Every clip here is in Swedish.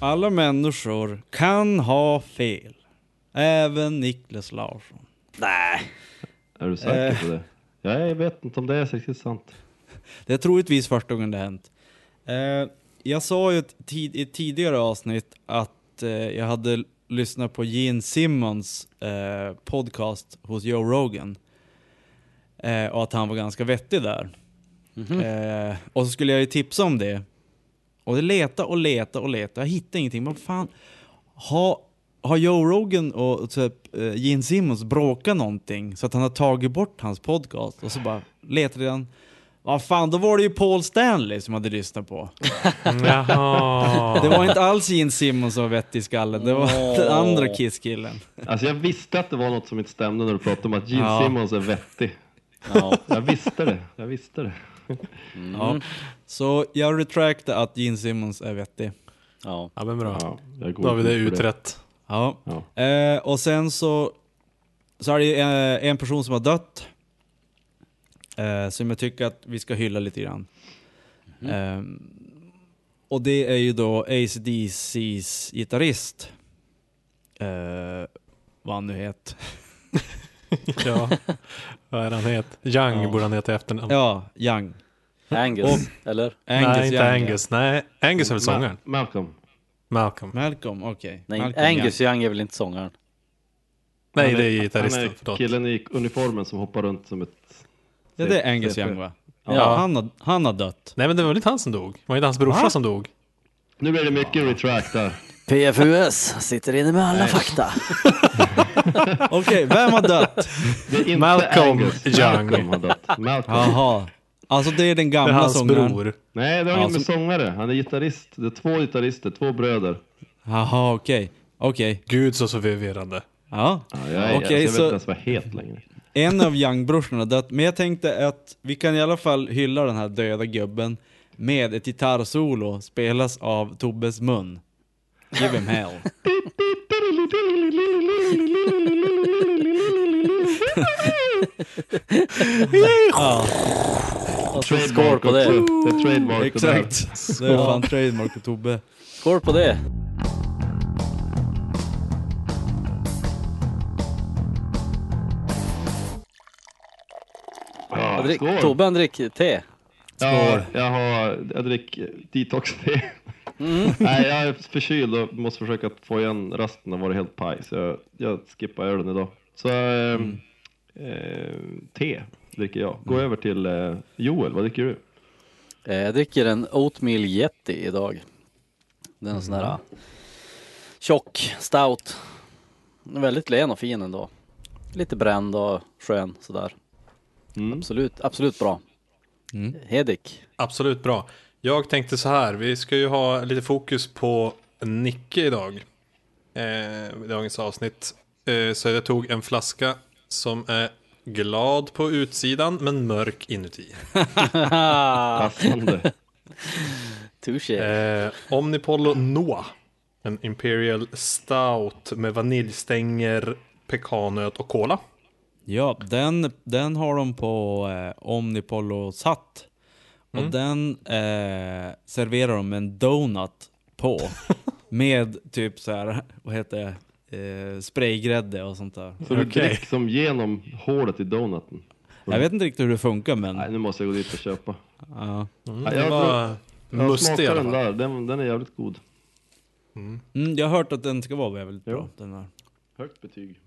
Alla människor kan ha fel. Även Niklas Larsson. Nej. Är du säker Eh. på det? Ja, jag vet inte om det är riktigt sant. Det är troligtvis första gången det hänt. Eh, jag sa ju ett tid, i ett tidigare avsnitt att eh, jag hade lyssnat på Gene Simmons eh, podcast hos Joe Rogan. Eh, och att han var ganska vettig där. Eh, och så skulle jag ju tipsa om det. Och det leta och leta och leta. Jag hittade ingenting. Vad fan, har, har Joe Rogan och typ eh, Gene Simmons bråkat någonting så att han har tagit bort hans podcast? Och så bara letade han. Vad fan, då var det ju Paul Stanley som hade lyssnat på. Jaha. Det var inte alls Gene Simmons som var vettig i skallen, det var den andra Kiss-killen. Alltså jag visste att det var något som inte stämde när du pratade om att Gene Ja. Simmons är vettig. Ja. Jag visste det, jag visste det. Ja. Så jag retractar att Gene Simmons är vettig. ja. Ja men bra. Ja, Då har vi det utrett. Ja. Ja. Eh, och sen så, så är det eh, en person som har dött. Eh, som jag tycker att vi ska hylla lite grann. Eh, och det är ju då ACDC's gitarrist. Eh, vad han nu heter. Ja. Vad är han het? Young Ja. borde han heta i efternamn. Ja, Young. Angus, eller? Angus Nej, inte Young, ja. Angus. Nej, Angus är väl sångaren? Ma- Malcolm. Malcolm. Malcolm, okej. Nej, Malcolm Angus Young. Young är väl inte sångaren? Nej, Han det är gitarristen. Han är killen i uniformen som hoppar runt som ett... Ja, det är Angus Young va? Ja, Ja. Han, har, han har dött. Nej, men det var väl inte han som dog? Det var inte hans brorsa som dog? Nu blir det mycket retract där. PFUS sitter inne med alla fakta. Okej, vem har dött? Det är inte Malcolm Angus. Young. Malcolm har dött. Malcolm. Jaha. Alltså det är den Det är gamla hans sångaren. bror. Nej, det har Ja, inget med sångare. Han är gitarrist. Det är två gitarrister, två bröder. Jaha, okej. Okej. Gud så förvirrande. Ja. Ja, jag, är, Okej, alltså, jag vet så- inte ens vad jag heter längre. En av Young-brorsorna dött, men jag tänkte att vi kan i alla fall hylla den här döda gubben med ett gitarrsolo spelas av Tobbes mun. Give him hell. ja, Och så skål på det. Det är trademark exakt. Det är fan trademark på Tobbe. Skål på det. Ja, Jag drick. Tobbe han dricker te. Ja, jag, har, jag dricker detox te. Mm. Nej, jag är förkyld och måste försöka få igen resten av varit helt paj. Så jag, jag skippar ölen idag. Så ehm, eh, te dricker jag. Gå över till eh, Joel, vad dricker du? Eh, Jag dricker en Oatmeal Yeti idag. Den är en sån här ah, tjock, stout. Väldigt len och fin ändå. Lite bränd och skön sådär. Mm. Absolut, absolut bra. Mm. Hedik. Absolut bra. Jag tänkte så här, vi ska ju ha lite fokus på Nicke idag. Eh, I dagens avsnitt. Eh, så jag tog en flaska som är glad på utsidan men mörk inuti. Passande. Touché. Eh, Omnipollo Noah. En Imperial Stout med vaniljstänger, pekannöt och cola. Ja, den, den har de på eh, Omnipollo Satt. Och Mm. den eh, serverar de med en donut på. med typ så här, vad heter det, eh, spraygrädde och sånt där. Så du dricker som genom hålet i donuten? Jag vet inte riktigt hur det funkar men... Nej, nu måste jag gå dit och köpa. Ja. Mm, det jag var Jag mustig i alla den fall. där, den, den är jävligt god. Mm, jag har hört att den ska vara väldigt Jo. bra. Den där. Högt betyg.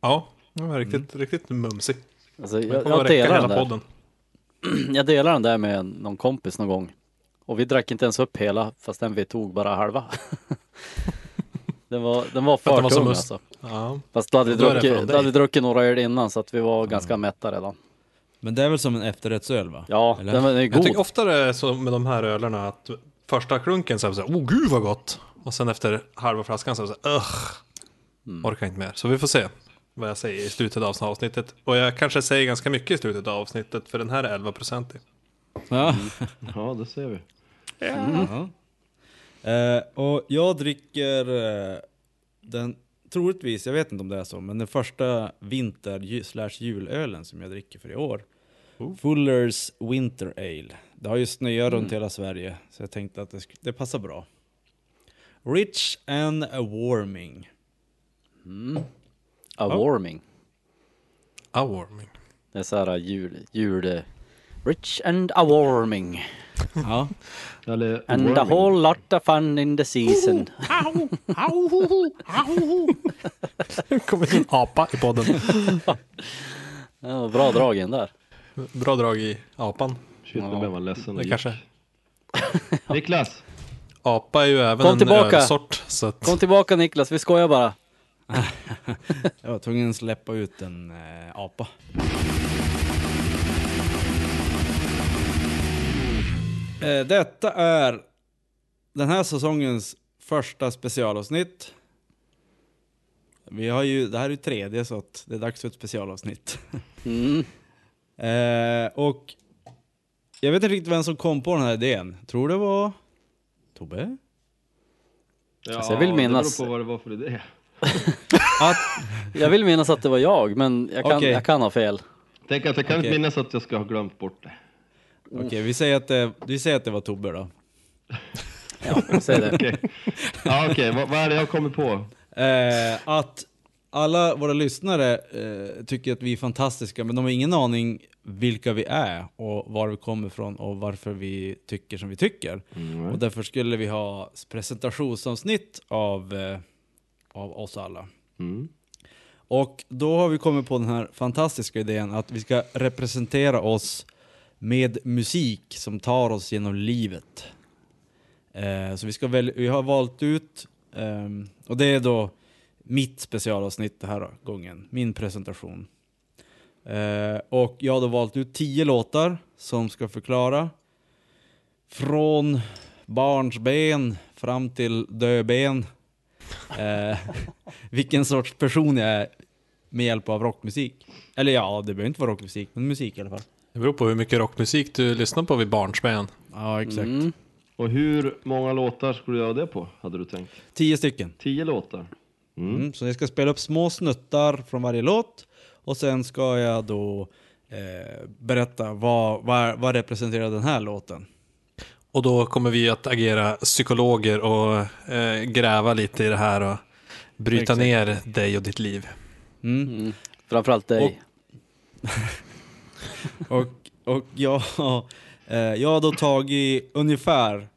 Ja, den var riktigt, riktigt mumsig. Alltså, jag, jag, delar hela den där. podden. jag delar den där med någon kompis någon gång. Och vi drack inte ens upp hela fastän vi tog bara halva. den var, den var För tung alltså. Ja. Fast då hade, vi druckit, då hade vi druckit några öl innan så att vi var ganska mätta redan. Men det är väl som en efterrättsöl va? Ja, Eller? den är Jag god. tycker ofta det är så med de här ölerna att första klunken så är det så här, oh gud vad gott. Och sen efter halva flaskan så är det så här, ugh. Orkar inte mer. Så vi får se vad jag säger i slutet av avsnittet. Och jag kanske säger ganska mycket i slutet av avsnittet för den här är 11% i. Ja. Ja, det ser vi. Ja. Eh, och jag dricker eh, den troligtvis, jag vet inte om det är så, men den första vinter slash julölen som jag dricker för i år. Oh. Fullers Winter Ale. Det har ju snöat runt Mm. hela Sverige, så jag tänkte att det, det passar bra. Rich and warming. Mm. A warming. A warming. Det är såhär jul, jul... Rich and a warming. Ja. Eller And a warming. whole lot of fun in the season. Nu kommer en apa i podden. Ja, bra drag igen där. Bra drag i apan. Shit, nu Ja. blev man ledsen Det kanske. Niklas! Apa är ju även Kom en tillbaka. ölsort. Så att, Kom tillbaka Niklas, vi skojar bara. Jag var tvungen att släppa ut en eh, apa. Eh, detta är den här säsongens första specialavsnitt. Vi har ju, det här är ju tredje så att det är dags för ett specialavsnitt. Mm. Eh, och jag vet inte riktigt vem som kom på den här idén. Tror det var Tobbe? Ja, Alltså, jag vill minnas- Det beror på vad det var för idé. Att, Jag vill minnas att det var jag, men jag kan, Okej. jag kan ha fel. Tänk att jag kan Okej. inte minnas att jag ska ha glömt bort det. Okej, vi, säger att det, vi säger att det var Tobbe då. Ja, säg det. Okej, ja, okej. vad, vad är det jag har kommit på? Eh, att alla våra lyssnare eh, tycker att vi är fantastiska, men de har ingen aning vilka vi är och var vi kommer ifrån och varför vi tycker som vi tycker. Mm. Och därför skulle vi ha presentationsavsnitt av, eh, av oss alla. Mm. Och då har vi kommit på den här fantastiska idén att vi ska representera oss med musik som tar oss genom livet. Eh, så vi, ska väl, vi har valt ut, ehm, och det är då mitt specialavsnitt den här gången, min presentation. Eh, och jag har då valt ut tio låtar som ska förklara från barnsben fram till döben eh, vilken sorts person jag är med hjälp av rockmusik. Eller ja, det behöver inte vara rockmusik, men musik i alla fall. det beror på hur mycket rockmusik du lyssnar på vid barnsben. Ja, exakt. Mm. Och hur många låtar skulle du göra det på, hade du tänkt? Tio stycken. Tio låtar? Mm. Mm. Så jag ska spela upp små snuttar från varje låt och sen ska jag då eh, berätta vad, vad, vad representerar den här låten. Och då kommer vi att agera psykologer och eh, gräva lite i det här och bryta Exakt. ner dig och ditt liv. Mm. Mm. Framförallt dig. Och, och jag, eh, jag har då tagit ungefär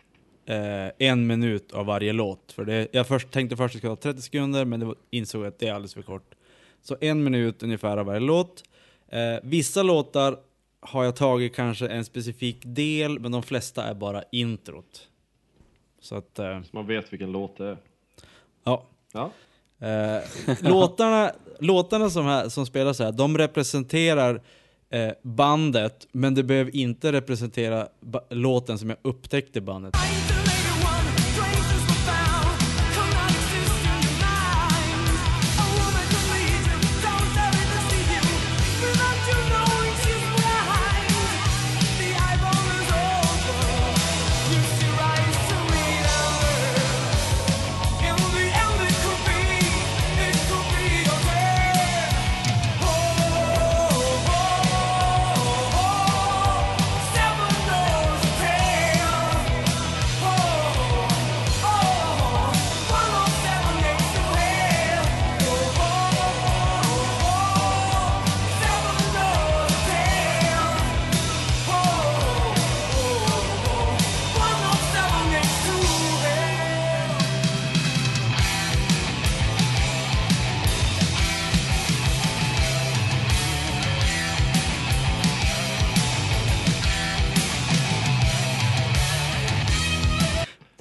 eh, en minut av varje låt. För det, jag först, tänkte först att det skulle vara 30 sekunder, men det var, insåg att det är alldeles för kort. Så en minut ungefär av varje låt. Eh, vissa låtar har jag tagit kanske en specifik del, men de flesta är bara introt. Så att, eh, Så man vet vilken låt det är. ja. Ja. Eh, låtarna, låtarna som, här, som spelas här, de representerar eh, bandet, men det behöver inte representera låten som jag upptäckte bandet.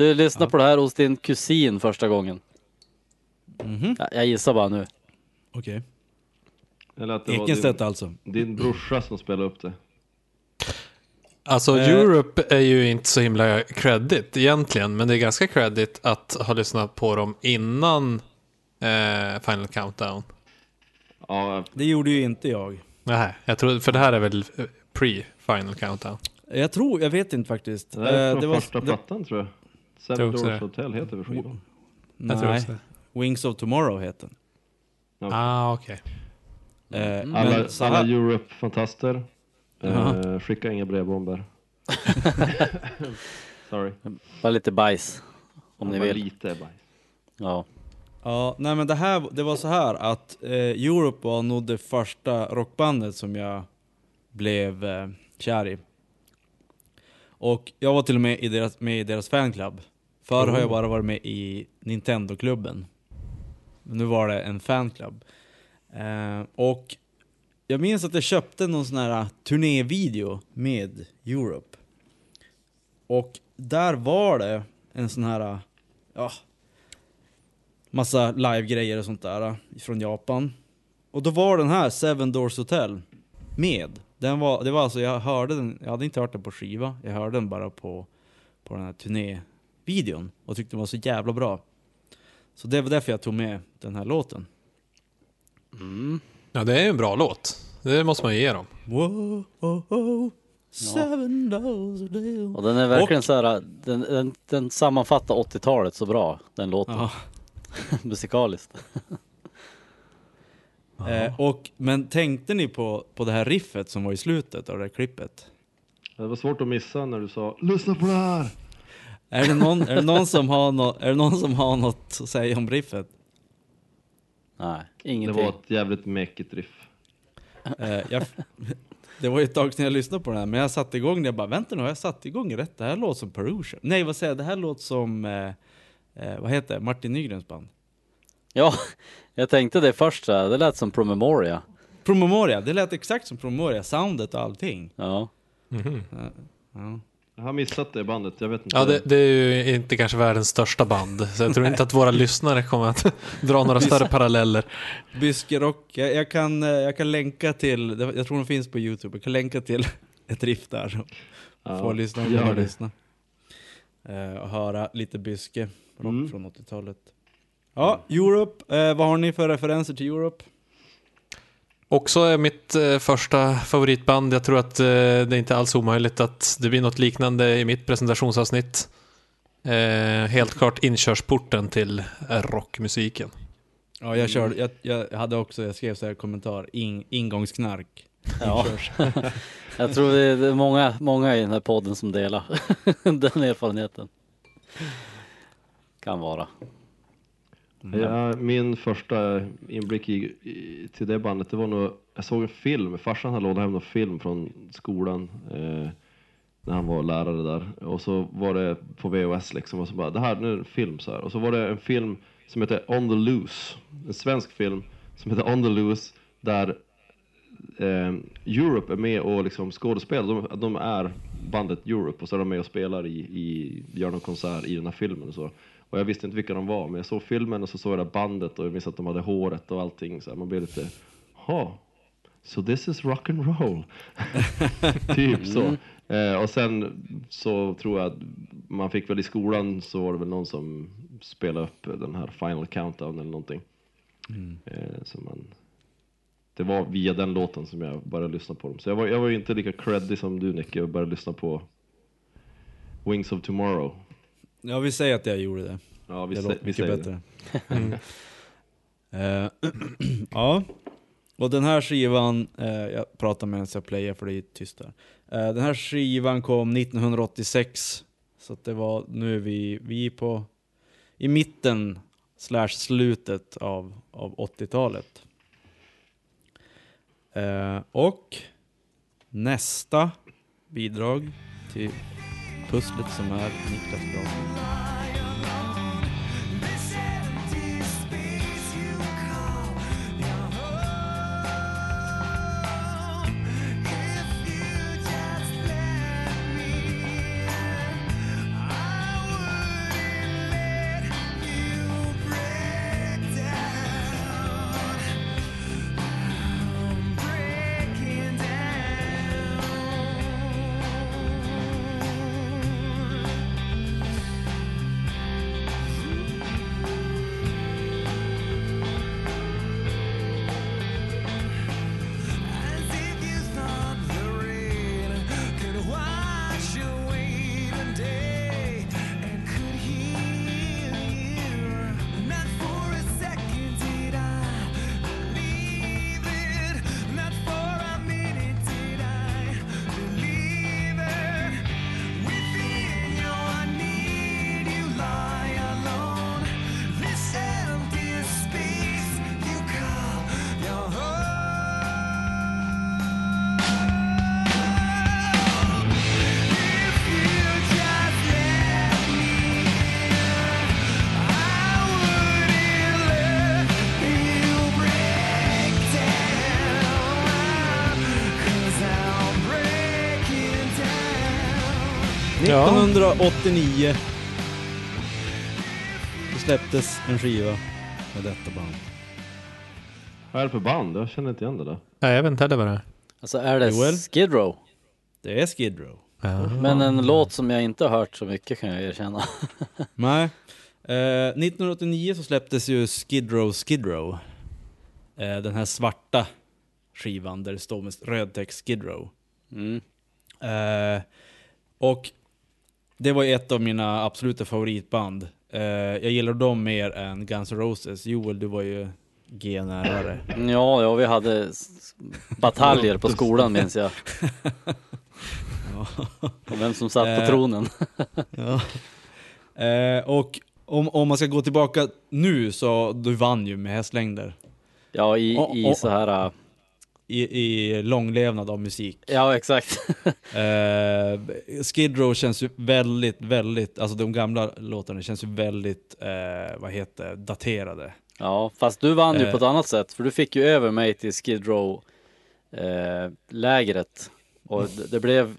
Du lyssnade på det här hos din kusin första gången. Mhm. Ja, Jag gissar bara nu. Okej. Eller att det var Ekenstedt din, alltså. din brorsa som spelade upp det. Alltså Eh. Europe är ju inte så himla credit egentligen, men det är ganska credit att ha lyssnat på dem innan eh, Final Countdown. Ja, Det gjorde ju inte jag. Nej, jag tror, för det här är väl eh, pre-Final Countdown. Jag tror, jag vet inte faktiskt. det är Eh, från första det- plattan tror jag. Tror Seven också Doors det. Hotel heter väl skivan? Jag tror Nej, också det. Wings of Tomorrow heter den. Ah, okej. Eh, men Alla, alla Europe-fantaster, eh, skicka inga brevbomber. Sorry. Bara lite bajs. Om ni vill. Lite bajs. Ja. ja, nej men det här, det var så här att eh, Europe var nog det första rockbandet som jag blev eh, kär i. Och jag var till och med i deras, med i deras fanclub. Förr har jag bara varit med i Nintendo-klubben. Men nu var det en fanclub. Eh, och jag minns att jag köpte någon sån här turnévideo med Europe. Och där var det en sån här, ja, massa live-grejer och sånt där från Japan. Och då var den här, Seven Doors Hotel, med. Den var, det var alltså, jag hörde den, jag hade inte hört den på skiva, jag hörde den bara på, på den här turnévideon och tyckte den var så jävla bra. Så det var därför jag tog med den här låten. Mm. Ja, det är ju en bra låt. Det måste man ju ge dem. Wow, oh, oh, seven doors hotel. Och den är verkligen Och- så här, den, den, den sammanfattar 80-talet så bra, den låten. Ja. Musikaliskt. Eh, och, men tänkte ni på, på det här riffet som var i slutet av det här klippet? Det var svårt att missa när du sa lyssna på det här. Är det någon, är det någon, som, har nå, är det någon som har något att säga om riffet? Nej, Det ingenting. var ett jävligt mäkigt riff. Eh, jag, det var ju ett tag sedan jag lyssnade på den här, men jag satte igång det. Jag bara, vänta nu, har jag satt igång rätt? Det här låter som Perusia. Nej, vad säger jag? Det här låter som, eh, eh, vad heter det? Martin Nygrens band. Ja, jag tänkte det först det lät som Promemoria. Promemoria, det lät exakt som Promemoria, soundet och allting. Ja. Mhm. Ja. Jag har missat det bandet, jag vet inte. Ja, det, det är ju inte kanske världens största band, så jag tror inte att våra lyssnare kommer att dra några större paralleller. Byskerock, jag, jag, kan, eh, jag kan länka till, jag tror den finns på Youtube, jag kan länka till ett riff där. Ja, får lyssna, gör får det. lyssna. Eh, och höra lite Byske, rock Mm. från 80-talet. Ja, Europe, eh, vad har ni för referenser till Europe? Också är mitt eh, första favoritband. Jag tror att eh, det är inte alls omöjligt att det blir något liknande i mitt presentationsavsnitt. Eh, helt klart inkörsporten till rockmusiken. Ja, jag körde, jag, jag hade också, jag skrev så här kommentar, in, ingångsknark. Ja. Jag tror det är många, många i den här podden som delar den erfarenheten. Kan vara. Mm. Ja, min första inblick i, i, till det bandet, det var nog, jag såg en film, farsan hade lånat hem någon film från skolan eh, när han var lärare där. Och så var det på VHS liksom, och så bara, det här, nu är det en film så här. Och så var det en film som heter On the Loose, en svensk film som heter On the Loose, där eh, Europe är med och liksom skådespelar, de, de är bandet Europe och så är de med och spelar i, i gör någon konsert i den här filmen och så. Och jag visste inte vilka de var, men jag såg filmen och så såg jag det bandet och jag minns att de hade håret och allting så man blev lite, ha, so this is rock and roll. typ så. Eh, och sen så tror jag att man fick väl i skolan så var det väl någon som spelade upp den här Final Countdown eller någonting. Eh, så man, det var via den låten som jag började lyssna på dem. Så jag var, jag var ju inte lika creddig som du Nick, jag började lyssna på Wings of Tomorrow. Ja, vi säger att jag gjorde det. Ja, vi, det låter mycket säger bättre. det. Eh, ja, och den här skivan, eh, jag pratar medan jag playar för det är tyst där. Eh, den här skivan kom 1986, så det var, nu är vi, vi är på, i mitten slash slutet av, av 80-talet. Eh, och nästa bidrag till pusslet som är Niklas Brahe. 1989 så släpptes en skiva med detta band. Vad är det för band? Jag känner inte igen det där. Nej, jag vet inte heller vad det är. Alltså är det Joel? Skid Row? Det är Skid Row. Ja. Men en låt som jag inte har hört så mycket kan jag erkänna. Nej. Eh, 1989 så släpptes ju Skid Row Skid Row. Eh, den här svarta skivan där det står med röd text Skid Row. Mm. Eh, och det var ett av mina absoluta favoritband. Eh, jag gillar dem mer än Guns N' Roses. Joel, du var ju G-närare. Ja, ja, vi hade bataljer på skolan minns jag. Och vem som satt på Eh. tronen. Ja. Eh, och om, om man ska gå tillbaka nu så du vann ju med hästlängder. Ja, i, i så här, I, i långlevnad av musik. ja exakt. Eh, Skid Row känns ju väldigt, väldigt, alltså de gamla låtarna känns ju väldigt, eh, vad heter daterade. Ja, fast du vann ju Eh. på ett annat sätt, för du fick ju över mig till Skid Row eh, lägret. Och det, det blev,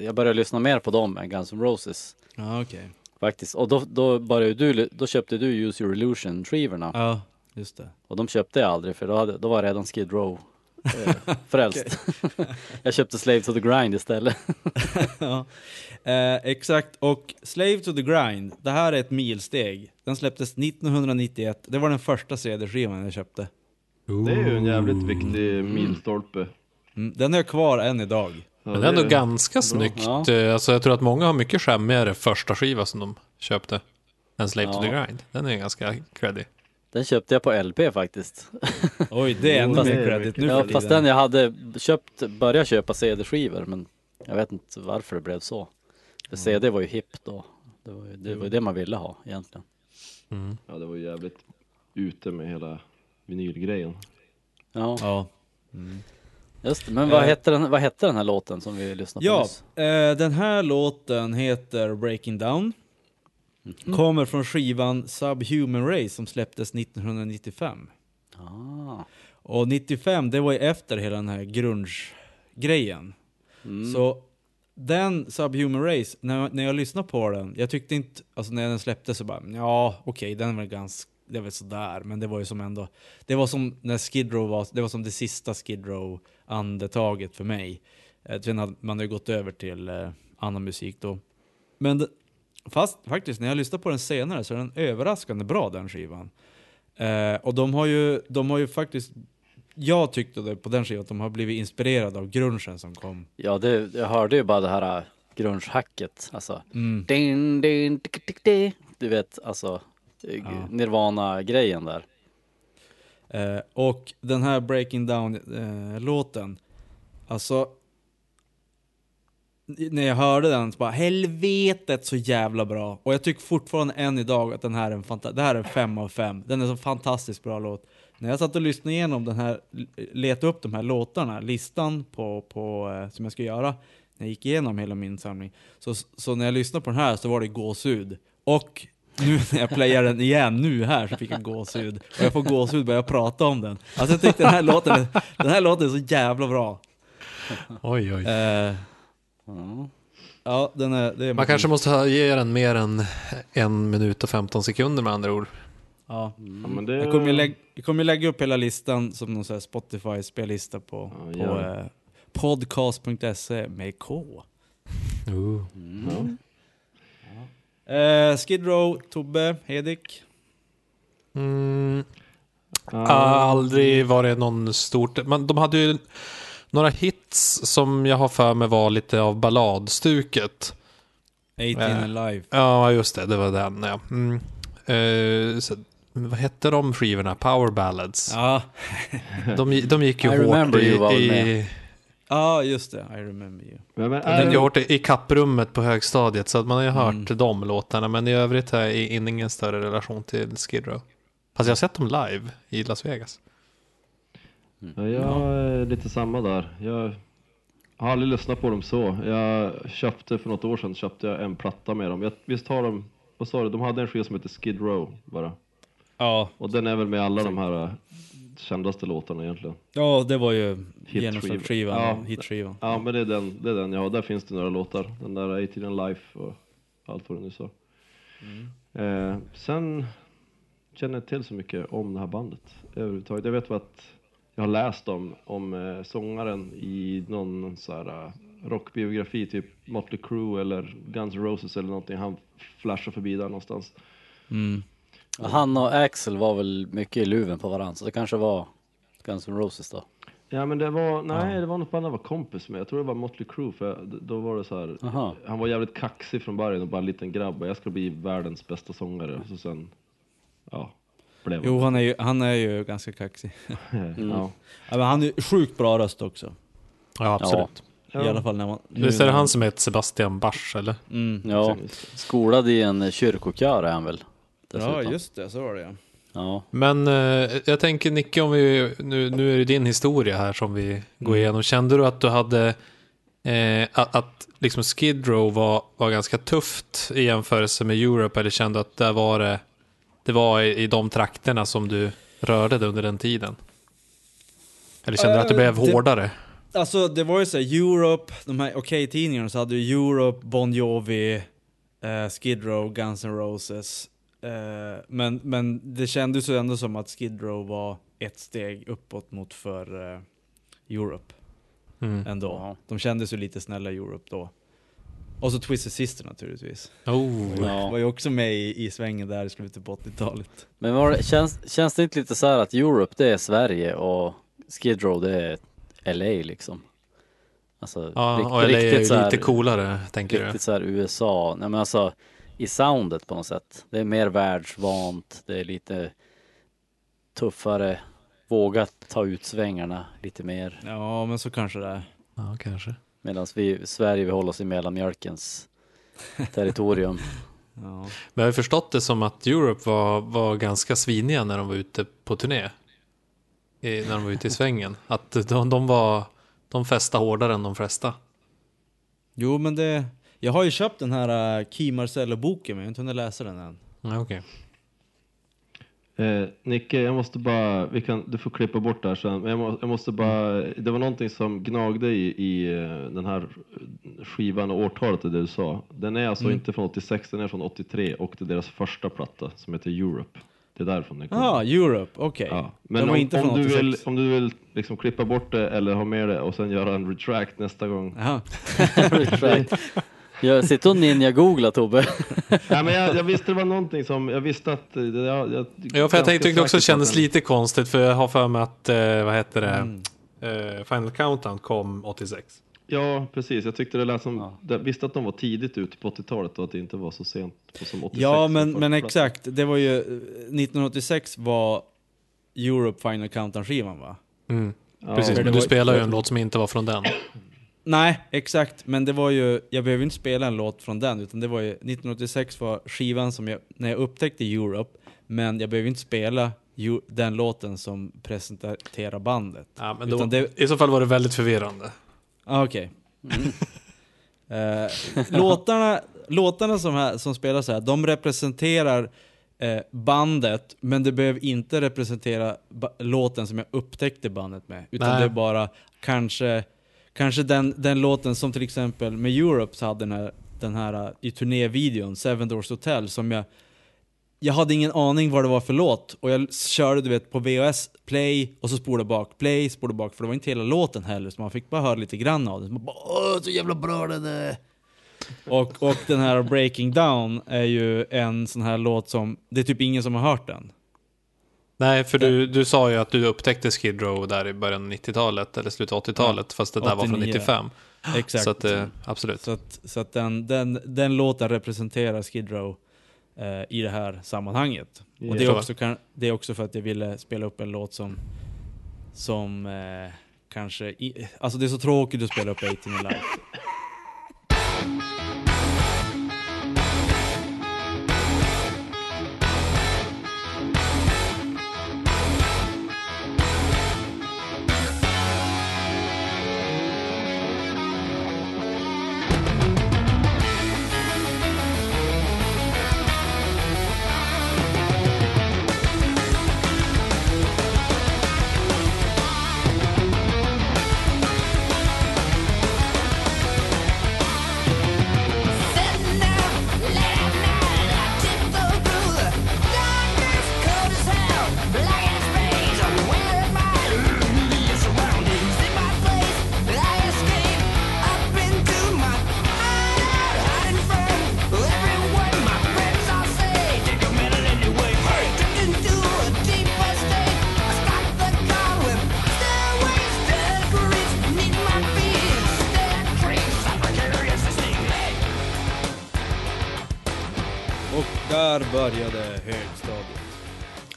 jag började lyssna mer på dem än Guns N' Roses Ja, okej. faktiskt. Och då, då började du, då köpte du Use Your Illusion skivorna. Ja, just det. Och de köpte jag aldrig för då, hade, då var redan Skid Row frälst. jag köpte Slave to the Grind istället. ja. eh, exakt, och Slave to the Grind, det här är ett milsteg. Den släpptes 1991, det var den första CD-skivan jag köpte. Det är ju en jävligt viktig milstolpe. Mm, den är jag kvar än idag. Ja, Men det är ändå är- ganska snyggt. Ja. Eh, Alltså, jag tror att många har mycket skämmigare första skiva som de köpte. Än Slave to the Ja. Grind. Den är ganska creddy. Den köpte jag på LP faktiskt. Oj, det är ännu Fast- mer credit nu Ja, för fast den jag hade köpt, börjat köpa CD-skivor men jag vet inte varför det blev så. För CD var ju hippt då. Det var ju det, var ju det man ville ha egentligen. Ja, det var ju jävligt ute med hela vinylgrejen. Ja, Ja. just det. Men vad Eh. hette, den, vad hette den här låten som vi lyssnade på Ja, nyss? eh, den här låten heter Breaking Down. Kommer från skivan Subhuman Race som släpptes 1995. Ah. Och 95, det var ju efter hela den här grunge-grejen. Mm. Så den Subhuman Race, när, när jag lyssnade på den, jag tyckte inte, alltså när den släpptes så bara, ja okej, den var ganska, det var sådär, men det var ju som ändå, det var som när Skid Row var, det var som det sista Skid Row-andetaget för mig. Eh, Sen hade man ju gått över till eh, annan musik då. Men fast faktiskt, när jag lyssnade på den senare så är den överraskande bra den skivan. Eh, och de har ju, de har ju faktiskt, jag tyckte det på den skivan, att de har blivit inspirerade av grungen som kom. Ja, det, jag hörde ju bara det här äh, grunge-hacket. Alltså, Mm. din, din, tick, tick. du vet, alltså eh, Ja. Nirvana-grejen där. Eh, och den här Breaking Down-låten, alltså när jag hörde den så bara helvetet så jävla bra. Och jag tycker fortfarande än idag att den här är en, fanta- det här är en fem av fem. Den är så fantastiskt bra låt. När jag satt och lyssnade igenom den här, letade upp de här låtarna, listan på, på, eh, som jag ska göra, när jag gick igenom hela min samling. Så, så när jag lyssnade på den här så var det gåshud. Och nu när jag playar den igen nu här så fick jag gåshud. Och jag får gåshud bara jag pratar om den. Alltså jag tyckte den här låten, den här låten är så jävla bra. Oj, oj. Eh, Ja. ja, den är... Det är Man kanske måste ha- ge den mer än en minut och 15 sekunder med andra ord. Ja. Ja, men det... Jag kommer ju lägga, jag kommer lägga upp hela listan som någon Spotify-spellista på, Ja, på eh, podcast.se med K. Ja. Eh, Skid Row, Tobbe, Hedik. Mm, Ja. aldrig varit någon stort... Men de hade ju några hits som jag har för mig var lite av balladstuket. 18 Eh. Alive. Ja, just det. Det var den, ja. Mm. Eh, så, vad hette de skivorna? Power Ballads. Ja. De, de gick ju I hårt remember i, i, ja, just det. I remember you. Men, men de är gick det, hårt i, i kapprummet på högstadiet. Så att man har ju hört Mm. de låtarna. Men i övrigt har jag ingen större relation till Skid Row. Fast jag har sett dem live i Las Vegas. Ja, jag är lite samma där. Jag har aldrig lyssnat på dem så. Jag köpte för något år sedan köpte jag en platta med dem. Jag, visst har de, vad sa du, de hade en skiva som heter Skid Row bara. Ja. Och den är väl med alla de här äh, kändaste låtarna egentligen. Ja, det var ju genomförskivan, Ja. ja. hitskivan. Ja, men det är den, det är den jag har. Där finns det några låtar. Den där 18 and Life och allt vad du nu sa. Eh, sen känner jag till så mycket om det här bandet överhuvudtaget. Jag vet bara att jag har läst om, om eh, sångaren i någon så här eh, rockbiografi, typ Motley Crue eller Guns N' Roses eller någonting. Han flashar förbi där någonstans. Mm. Han och Axel var väl mycket i luven på varandra, så det kanske var Guns N' Roses då. Ja men det var, nej det var något band jag var kompis med. Jag tror det var Motley Crue för jag, då var det så här. Aha. Han var jävligt kaxig från början och bara en liten grabb och jag ska bli världens bästa sångare. Så sen, ja, blev Jo, han är ju, han är ju ganska kaxig. han. Ja. Ja, men han är ju sjukt bra röst också. Ja, absolut. Ja. I alla fall när man... nu Visst är det han som heter Sebastian Bach, eller? Mm. Ja, skolad i en kyrkokör är han väl? Ja, dessutom. just det, så var det ja. Ja, Men eh, jag tänker Nicke, om vi, nu, nu är det din historia här som vi går igenom. Kände du att du hade, eh, att, att liksom Skid Row var, var ganska tufft i jämförelse med Europe, eller kände att det var, det, det var i, i de trakterna som du rörde dig under den tiden? Eller kände du att det Eh, blev det- hårdare? Alltså det var ju så här, Europe, de här Okej-tidningarna så hade ju Europe, Bon Jovi, eh, Skid Row, Guns N' Roses. Eh, men, men det kändes ju ändå som att Skid Row var ett steg uppåt mot för eh, Europe Mm. ändå. De kändes ju lite snälla Europe då. Och så Twisted Sister naturligtvis. Oh. Ja. Var ju också med i, i svängen där i slutet på 80-talet. men var det, känns, känns det inte lite så här att Europe det är Sverige och Skid Row det är LA liksom? Alltså, Ja, rikt- och LA är ju så här- lite coolare, tänker du? Riktigt så här USA, nej men alltså i soundet på något sätt. Det är mer världsvant, det är lite tuffare, våga ta ut svängarna lite mer. Ja, men så kanske det är. Ja, kanske. Medan vi Sverige, vi håller oss i mellanmjölkens territorium. Ja. Men jag har förstått det som att Europe var, var ganska sviniga när de var ute på turné. I, när de var ute i svängen. Att de, de var, de festade hårdare än de flesta. Jo, men det... Jag har ju köpt den här uh, Key Marcello-boken, men jag har inte hunnit läsa den än. Ja, okej. Eh, Nicke, jag måste bara, vi kan, du får klippa bort det här sen, men jag, må, jag måste bara, det var någonting som gnagde i, i eh, den här skivan och årtalet det du sa. Den är alltså inte från 86, den är från 83 och det är deras första platta som heter Europe. Det är därifrån den kommer. Ja, Europe, okej. Ja. Den Men om, om, från du 86. vill, om du vill liksom klippa bort det eller ha med det och sen göra en retract nästa gång. Jaha. Jag sitter och ninja-googlar Tobbe. Nej, men jag, jag visste det var någonting som, jag visste att... eh, jag, jag, Ja, för jag tänkte tyckte också det kändes lite lite konstigt för jag har för mig att, eh, vad heter det, Mm. eh, Final Countdown kom 86. Ja, precis. Jag tyckte det lät som... Ja. Jag visste att de var tidigt ute på 80-talet och att det inte var så sent på som 86. Ja, men, men exakt. Det var ju... eh, 1986 var Europe Final Countdown-skivan va? Mm. Ja, Precis, men du spelar ju en låt som inte var från den. Nej, exakt. Men det var ju... Jag behöver inte spela en låt från den, utan det var ju... 1986 var skivan som jag... När jag upptäckte Europe, men jag behöver inte spela den låten som presenterar bandet. Ja, men då, det- I så fall var det väldigt förvirrande. Ah, Okej. Eh, låtarna, låtarna som, här, som spelas här, de representerar eh, bandet, men det behöver inte representera låten som jag upptäckte bandet med. Utan Nej. det är bara kanske, kanske den, den låten som till exempel med Europe så hade den här, den här i turnévideon, Seven Doors Hotel, som jag jag hade ingen aning vad det var för låt och jag körde du vet på VHS, play och så spolade bak, play, spolade bak för det var inte hela låten heller så man fick bara höra lite grann av den. Så man bara, Åh, så jävla bra den är! Och, och den här Breaking Down är ju en sån här låt som, det är typ ingen som har hört den. Nej, för du, du sa ju att du upptäckte Skid Row där i början av 90-talet, eller slutet av 80-talet, fast det där var från 89. 95. Exakt. Så att, eh, absolut. Så att, så att den, den, den låten representerar Skid Row eh, i det här sammanhanget. Och det är, Ja. också, kan, det är också för att jag ville spela upp en låt som, som eh, kanske... I, alltså det är så tråkigt att spela upp 18 live. där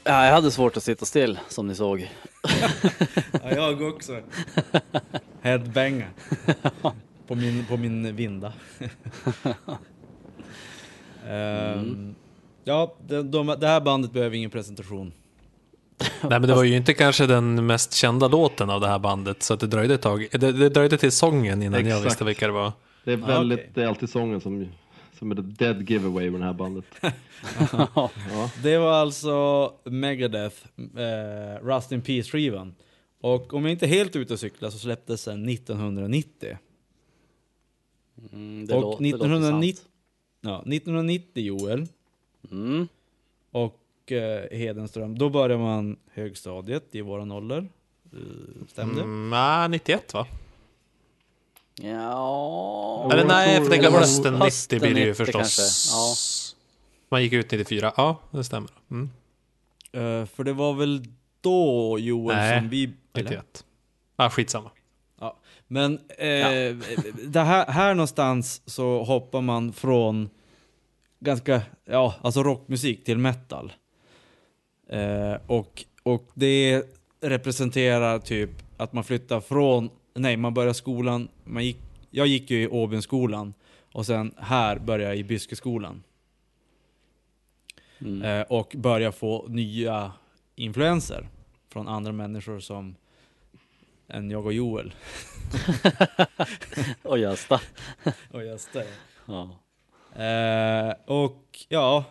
Ja, jag hade svårt att sitta still som ni såg. Ja, jag också. Headbanga. På min, på min vinda. Ehm, Ja, de, de, det här bandet behöver ingen presentation. Nej men det var ju inte kanske den mest kända låten av det här bandet så att det dröjde ett tag. Det, det dröjde till sången innan jag Exakt. visste vilka det var. Det är Ja, väldigt, okej. det är alltid sången som, som är the dead giveaway med det här bandet. ja. Det var alltså Megadeth, eh, Rust in Peace-skivan. Och om jag inte är helt ute och cyklar så släpptes den 1990. Mm, det, och lå- det låter 1990, sant. ja, 1990 Joel Mm. och eh, Hedenström, då börjar man högstadiet i våran ålder. Eh, Stämde? Mm, nej, 91 va? Ja... Eller nej, för det Eller var det hösten 90 hösten blir det ju 90 förstås. Ja. Man gick ut 94, ja det stämmer. Mm. Eh, för det var väl då Joel Nej, som vi... eller? 91. Ah, skitsamma. Ja. Men eh, det här, här någonstans så hoppar man från ganska, ja, alltså rockmusik till metal. Eh, och, och det representerar typ att man flyttar från, nej man börjar skolan, man gick, jag gick ju i Åbynskolan och sen här började jag i Byskeskolan. Mm. Eh, och börjar få nya influenser från andra människor som än jag och Joel. Och Gösta. Och Gösta. Ja. Eh, och ja,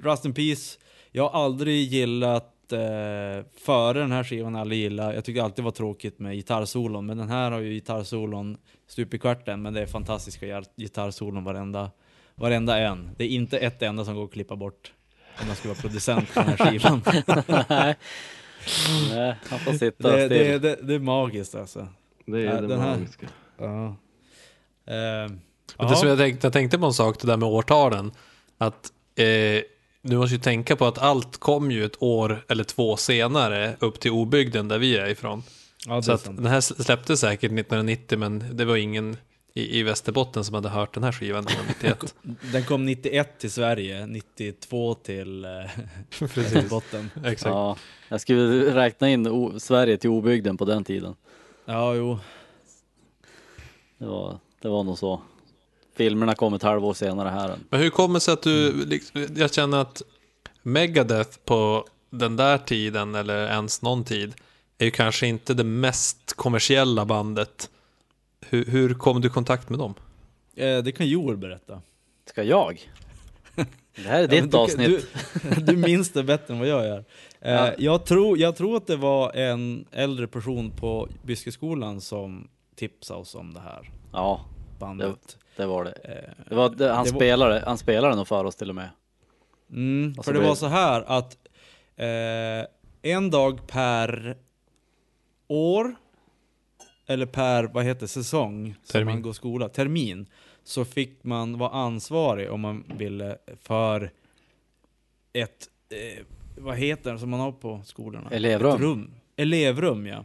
Rust in Peace. Jag har aldrig gillat, eh, före den här skivan aldrig gillat, jag tycker alltid var tråkigt med gitarrsolon, men den här har ju gitarrsolon stup i kvarten, men det är fantastiska gitar- gitarrsolon varenda, varenda en. Det är inte ett enda som går att klippa bort om man ska vara producent på den här skivan. Nej. Nej, han får sitta det, still. det, det, det är magiskt alltså. Det är Ja, det magiska. Ja. Eh, Men det som jag tänkte, jag tänkte på en sak, det där med årtalen. Att eh, du måste ju tänka på att allt kom ju ett år eller två senare upp till obygden där vi är ifrån. ja, det Så är att sant. den här släpptes säkert 1990 men det var ingen i, i Västerbotten som hade hört den här skivan 1991. Den kom 91 till Sverige, 92 till eh, Västerbotten. exakt. Ja, jag skulle räkna in o- Sverige till obygden på den tiden. Ja, jo. Det var, det var nog så. Filmerna kom ett halvår senare här. Men hur kommer det sig att du, liksom, jag känner att Megadeth på den där tiden eller ens någon tid är ju kanske inte det mest kommersiella bandet. Hur, hur kom du i kontakt med dem? Eh, det kan Joel berätta. Ska jag? Det här är Ja, ditt du, avsnitt. Du, du minns det bättre än vad jag gör. Eh, Ja. jag, tror, jag tror att det var en äldre person på Byskeskolan som tipsade oss om det här Ja, bandet. Det var det. Det, var, det han, det var- spelade, han spelade nog för oss till och med. Mm, Och så för det blir- var så här att eh, en dag per år, eller per, vad heter säsong, som Termin. man går skola, termin, så fick man vara ansvarig om man ville för ett, eh, vad heter det som man har på skolorna? Elevrum. Ett rum. Elevrum, ja.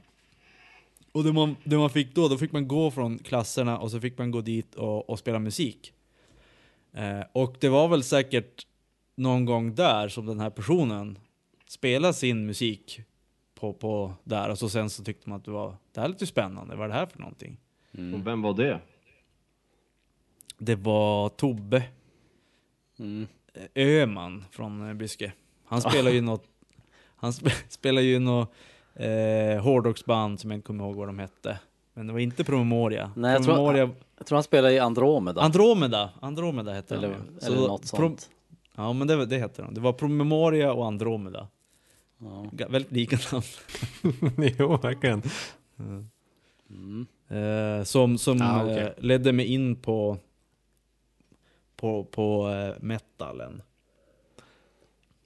Och det man, det man fick då, då fick man gå från klasserna och så fick man gå dit och, och spela musik. Eh, och det var väl säkert någon gång där som den här personen spelade sin musik på, på där och så sen så tyckte man att det var, det här är lite spännande, vad är det här för någonting? Mm. Och vem var det? Det var Tobbe Mm. Öman från Byske. Han spelar ju något, han sp spelar ju något eh, hårdrocksband som jag inte kommer ihåg vad de hette. Men det var inte Promemoria. Nej, jag tror- Promemoria Jag tror han spelade i Andromeda. Andromeda, Andromeda hette eller, de. ja. eller Så något Pro- sånt. Ja men det, det hette de. Det var Promemoria och Andromeda. Ja. Väldigt lika namn. jo, verkligen. Mm. Eh, som som Ah, eh, ledde mig in på på, på eh, metalen.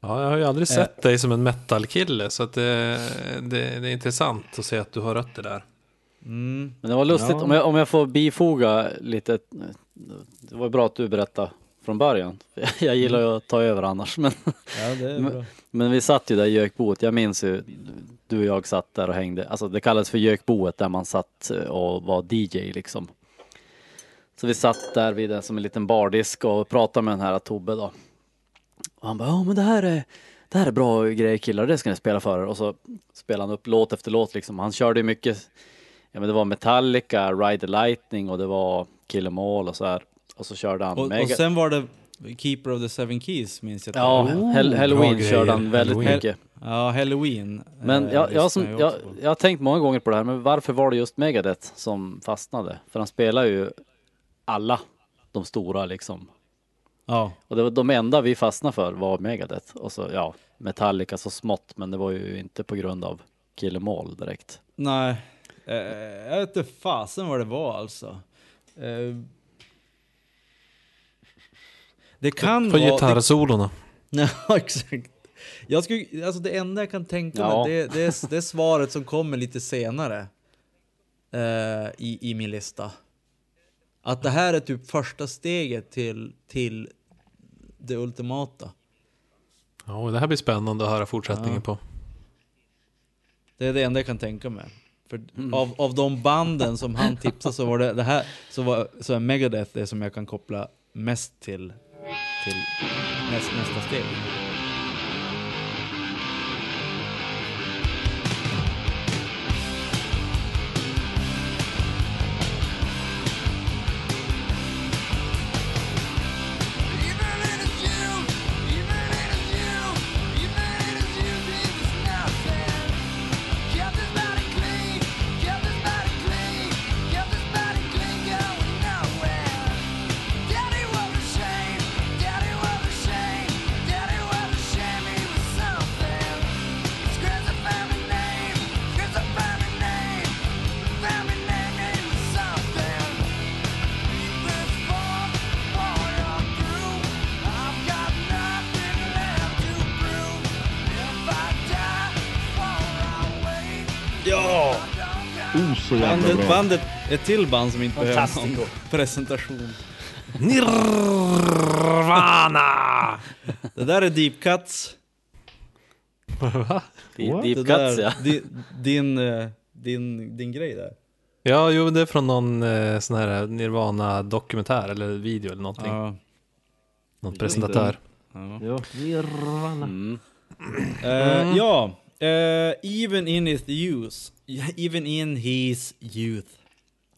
Ja, jag har ju aldrig sett dig som en metal-kille så att det, det, det är intressant att se att du har rötter där. Mm. Men det var lustigt, Ja. om, jag, om jag får bifoga lite. Det var bra att du berättade från början. Jag gillar ju att ta över annars. Men, Ja det är Men- bra. men vi satt ju där i gökboet. Jag minns ju, du och jag satt där och hängde. Alltså det kallades för gökboet där man satt och var DJ liksom. Så vi satt där vid en, som en liten bardisk och pratade med den här Tobbe då. Och han bara, ja men det här är, det här är bra grejer killar, det ska ni spela för. Och så spelade han upp låt efter låt liksom. Han körde ju mycket, ja men det var Metallica, Ride the Lightning och det var Kill 'em All och så här. Och så körde han Och, Mega... och sen var det Keeper of the Seven Keys minns jag. Ja, Oh, Hell- Halloween körde han väldigt Halloween. mycket. Ja, Halloween. Men eh, jag, jag, som, jag, jag har tänkt många gånger på det här, men varför var det just Megadeth som fastnade? För han spelar ju alla de stora liksom. Ja, Och det var de enda vi fastnade för var Megadeth. Och så ja, Metallica så smått, men det var ju inte på grund av Kill 'em All direkt. nej. Eh, jag vet inte fasen vad det var alltså. Eh, det kan På vara... gitarrsolorna. Ja, exakt. Jag skulle, alltså det enda jag kan tänka Ja. mig, det, det, är, det är svaret som kommer lite senare eh, i, i min lista. Att det här är typ första steget till, till det ultimata. Ja, och det här blir spännande att höra fortsättningen Ja. på. Det är det enda jag kan tänka mig. För av, av de banden som han tipsade så var det, det här, så, var, så är Megadeth det som jag kan koppla mest till, till näst, nästa steg. Ett till band som inte behöver någon presentation. Nirvana! Det där är Deep Cuts. Va? Deep, deep Cuts där, ja. din, din, eh, din, din grej där. Ja, jo, det är från någon eh, sån här Nirvana-dokumentär eller video eller någonting. Ja. Någon presentatör. Ja. Ja, Nirvana. Mm. Eh, ja, eh, even in his youth. Even in his youth.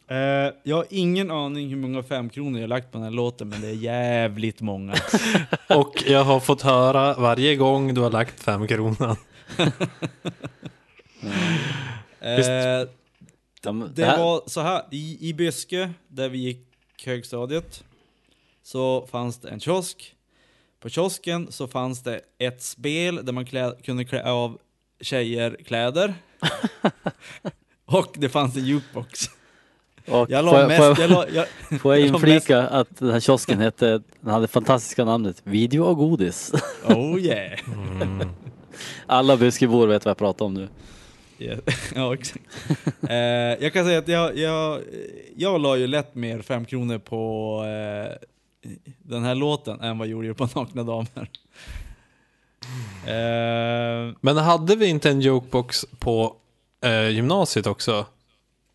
Eh, jag har ingen aning hur många femkronor jag lagt på den här låten, men det är jävligt många. Och jag har fått höra varje gång du har lagt fem kronan. Visst. Eh, Ja, men Det det här- var så här, i, i Byske, där vi gick högstadiet, så fanns det en kiosk. På kiosken så fanns det ett spel där man klä, kunde klä av tjejer kläder. Och det fanns en jukebox. Och Jag får, la jag, mest, får, jag, jag la, jag, får jag inflika att den här kiosken hette, den hade fantastiska namnet Video och godis. oh yeah. Alla Byskebor vet vad jag pratar om nu. Yeah. ja, exakt. Eh, jag kan säga att jag, jag, jag la ju lätt mer fem kronor på eh, den här låten än vad jag gjorde på Nakna Damer. Eh, Men hade vi inte en jokebox på eh, gymnasiet också?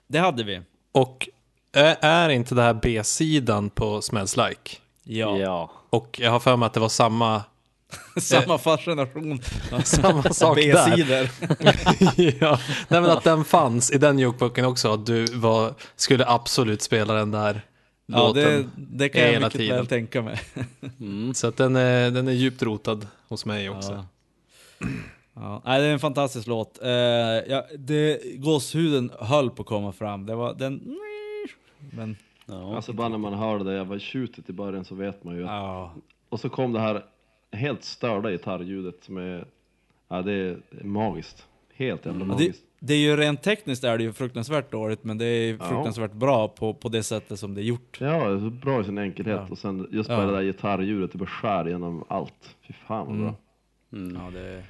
det hade vi. Och är, inte det här B-sidan på Smells Like? Ja. ja. Och jag har för mig att det var samma, Samma fascination. samma sak där. B-sidor. ja. Nej men att den fanns i den jokeboken också. Att du var, skulle absolut spela den där Ja, låten. det, det kan jag hela mycket tiden. väl tänka mig. Mm. Så att den är, den är djupt rotad hos mig också. Ja. Ja, nej, det är en fantastisk låt. Eh, ja, det, gåshuden höll på att komma fram. Det var den... Men, Ja. Alltså bara när man hör det där jävla tjutet i början så vet man ju att... ja. Och så kom det här helt störda gitarrljudet som är... Ja, det är magiskt. Helt jävla Ja, det, magiskt. det är ju rent tekniskt är det ju fruktansvärt dåligt, men det är Ja. fruktansvärt bra på, på det sättet som det är gjort. Ja, det är så bra i sin enkelhet. Ja. Och sen just Ja. bara det där gitarrljudet, det bara skär genom allt. Fy fan vad Mm. bra. Mm. Ja, det är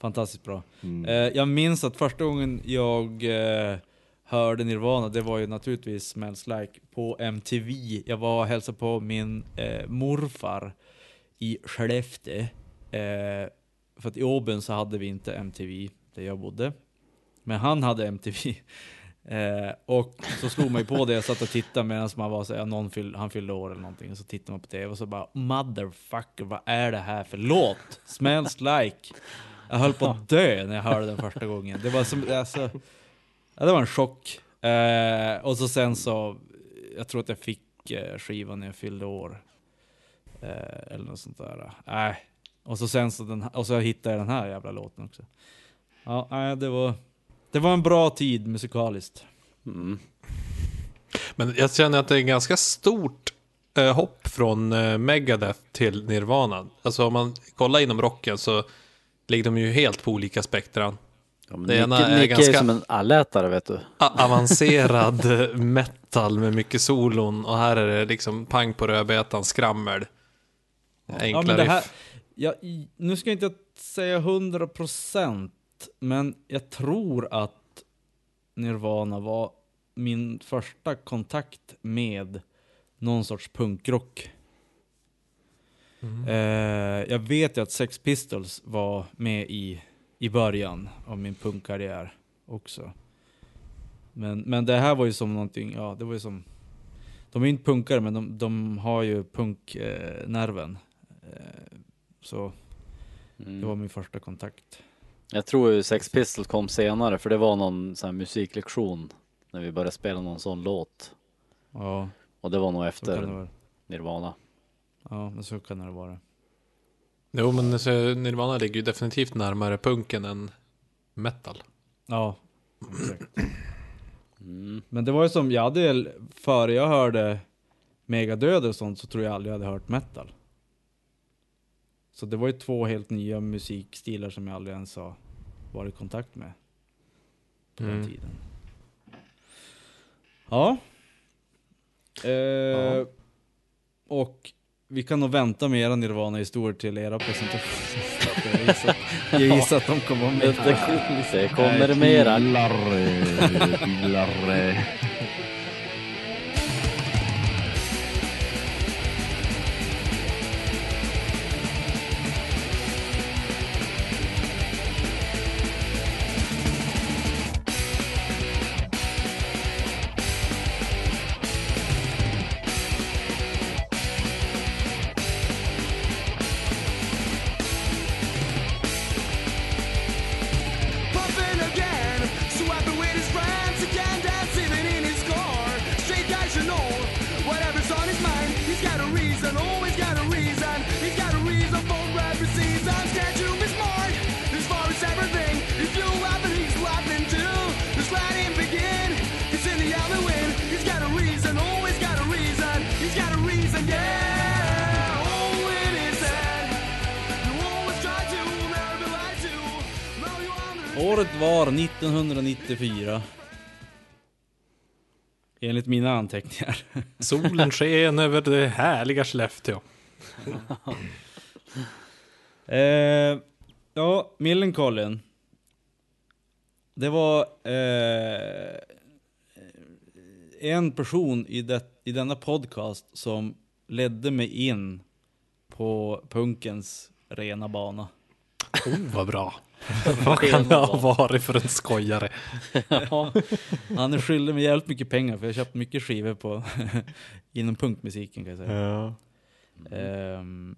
fantastiskt bra. Mm. Eh, jag minns att första gången jag eh, hörde Nirvana, det var ju naturligtvis Smells Like på MTV. Jag var och hälsade på min eh, morfar i Skellefteå. Eh, för att i Åben så hade vi inte MTV där jag bodde. Men han hade MTV. Eh, och så slog man ju på det, jag satt och tittade medan man var så här, någon fyll, han fyllde år eller någonting. Och så tittade man på tv och så bara motherfucker, vad är det här för låt? Smells like. Jag höll på att dö när jag hörde den första gången. Det var som, alltså, ja, det var en chock. Eh, och så sen så, jag tror att jag fick eh, skivan när jag fyllde år. Eh, eller något sånt där. Nej. Och så sen så, den, och så hittade jag den här jävla låten också. Ja, nej, det var, det var en bra tid musikaliskt. Mm. Men jag känner att det är ganska stort eh, hopp från eh, Megadeth till Nirvana. Alltså om man kollar inom rocken så ligger de ju helt på olika spektran. Ja, men Det ena Nicke, är Nicke är ganska- som en allätare vet du. Avancerad metal med mycket solon och här är det liksom pang på rödbetan, skrammel. Enkla Ja, men det här, riff. ja, nu ska jag inte säga 100% men jag tror att Nirvana var min första kontakt med någon sorts punkrock. Eh, jag vet ju att Sex Pistols var med i, i början av min punkkarriär också. Men, men det här var ju som någonting, ja det var ju som De är inte punkare men de, de har ju punknerven. Eh. Eh, så Mm. det var min första kontakt. Jag tror ju Sex Pistols kom senare för det var någon sån här musiklektion när vi började spela någon sån låt. Ja, Och det var nog efter. Nirvana. Ja, men så kan det vara. Jo men så Nirvana ligger ju definitivt närmare punken än metal. Ja, exakt. Mm. Men det var ju som, jag hade, före jag hörde Megadöd och sånt så tror jag aldrig jag hade hört metal. Så det var ju två helt nya musikstilar som jag aldrig ens har varit i kontakt med. På den Mm. tiden. Ja. Eh, Och vi kan nog vänta med era Nirvana-historier till era presentationer. Jag gissar, jag gissar att de kommer med. Det, det kommer mera. Mina anteckningar. Solen sken över det härliga Skellefteå. Eh, ja, Millencolin. Det var eh, en person i, det, i denna podcast som ledde mig in på punkens rena bana. Oh vad bra. Vad kan det ha varit för en skojare? Ja, han är skyldig mig jävligt mycket pengar för jag har köpt mycket skivor på inom punkmusiken kan jag säga. Ja. Ehm,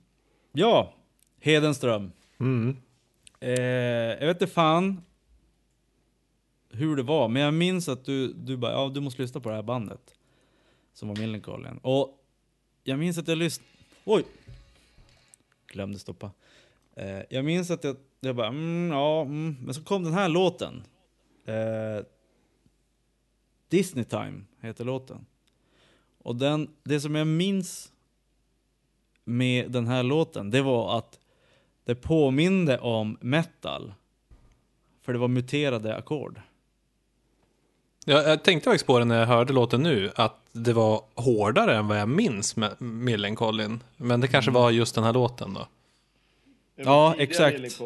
ja, Hedenström. Mm. Eh, jag vet inte fan hur det var, men jag minns att du, du bara, ja du måste lyssna på det här bandet. Som var Millencolin. Och jag minns att jag lyssnade, oj! Glömde stoppa. Eh, jag minns att jag, jag bara, mm, ja, mm. men så kom den här låten. Eh, Disney Time heter låten. Och den, det som jag minns med den här låten, det var att det påminde om metal. För det var muterade ackord. Ja, jag tänkte faktiskt på det när jag hörde låten nu, att det var hårdare än vad jag minns med Millencolin. Men det kanske var just den här låten då. Ja, exakt.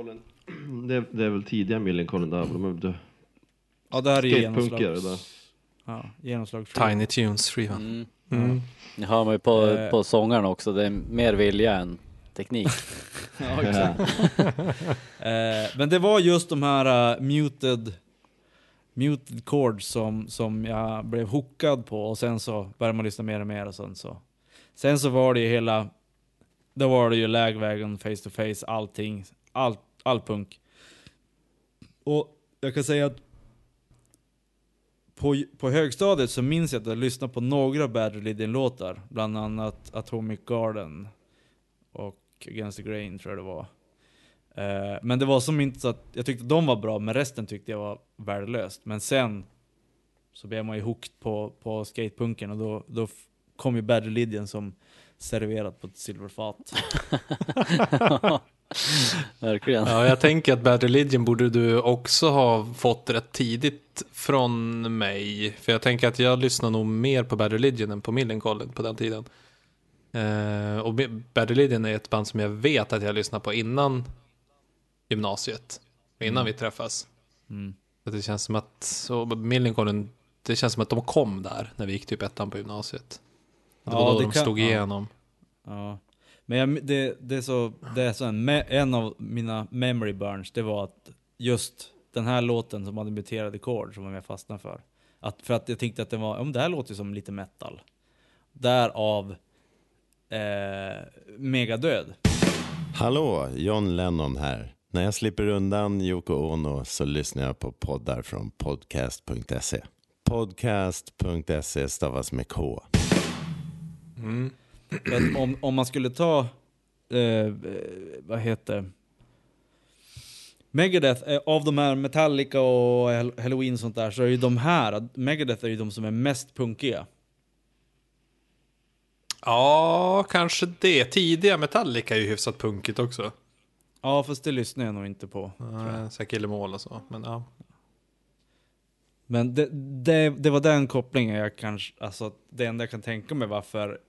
Det, det är väl tidiga Millencolin där, de är Ja, det här är genomslags... där. Ja, genomslags... Tiny Tunes-skivan. Mm. Mm. Det hör man ju på, Eh. på sångaren också. Det är mer vilja än teknik. Ja, exakt. eh, men det var just de här uh, muted muted chords som, som jag blev hookad på och sen så började man lyssna mer och mer och sen så. Sen så var det ju hela, då var det ju lägvägen, face to face, allting, all, all punk. Och jag kan säga att på, på högstadiet så minns jag att jag lyssnade på några Bad Religion-låtar, bland annat Atomic Garden och Against the Grain tror jag det var. Eh, men det var som inte så att jag tyckte de var bra, men resten tyckte jag var värdelöst. Men sen så blev man ju hooked på, på skatepunken och då, då kom ju Bad Religion som serverat på ett silverfat. Verkligen. Ja, jag tänker att Bad Religion borde du också ha fått rätt tidigt från mig. För jag tänker att jag lyssnar nog mer på Bad Religion än på Millencolin på den tiden. Eh, och Bad Religion är ett band som jag vet att jag lyssnade på innan gymnasiet. Innan vi träffas. Mm. Så det känns som att, så Millencolin, det känns som att de kom där när vi gick typ ettan på gymnasiet. Det var Ja, då det de kan- slog ja. igenom. Ja. Men jag, det, det är så, det är så en, en av mina memory burns, det var att just den här låten som hade muterade kord som jag fastnade för. Att, för att jag tänkte att det var, om det här låter ju som lite metal. Därav eh, Megadöd. Hallå, John Lennon här. När jag slipper undan Yoko Ono så lyssnar jag på poddar från podcast.se. Podcast.se stavas med K. Att om, om man skulle ta, eh, vad heter Megadeth, eh, av de här Metallica och Hall- Halloween och sånt där, så är ju de här, Megadeth är ju de som är mest punkiga. Ja, kanske det. Tidiga Metallica är ju hyfsat punkigt också. Ja, fast det lyssnar jag nog inte på. Uh, Kill och så. Men ja. Men det, det, det var den kopplingen jag kanske, alltså det enda jag kan tänka mig varför,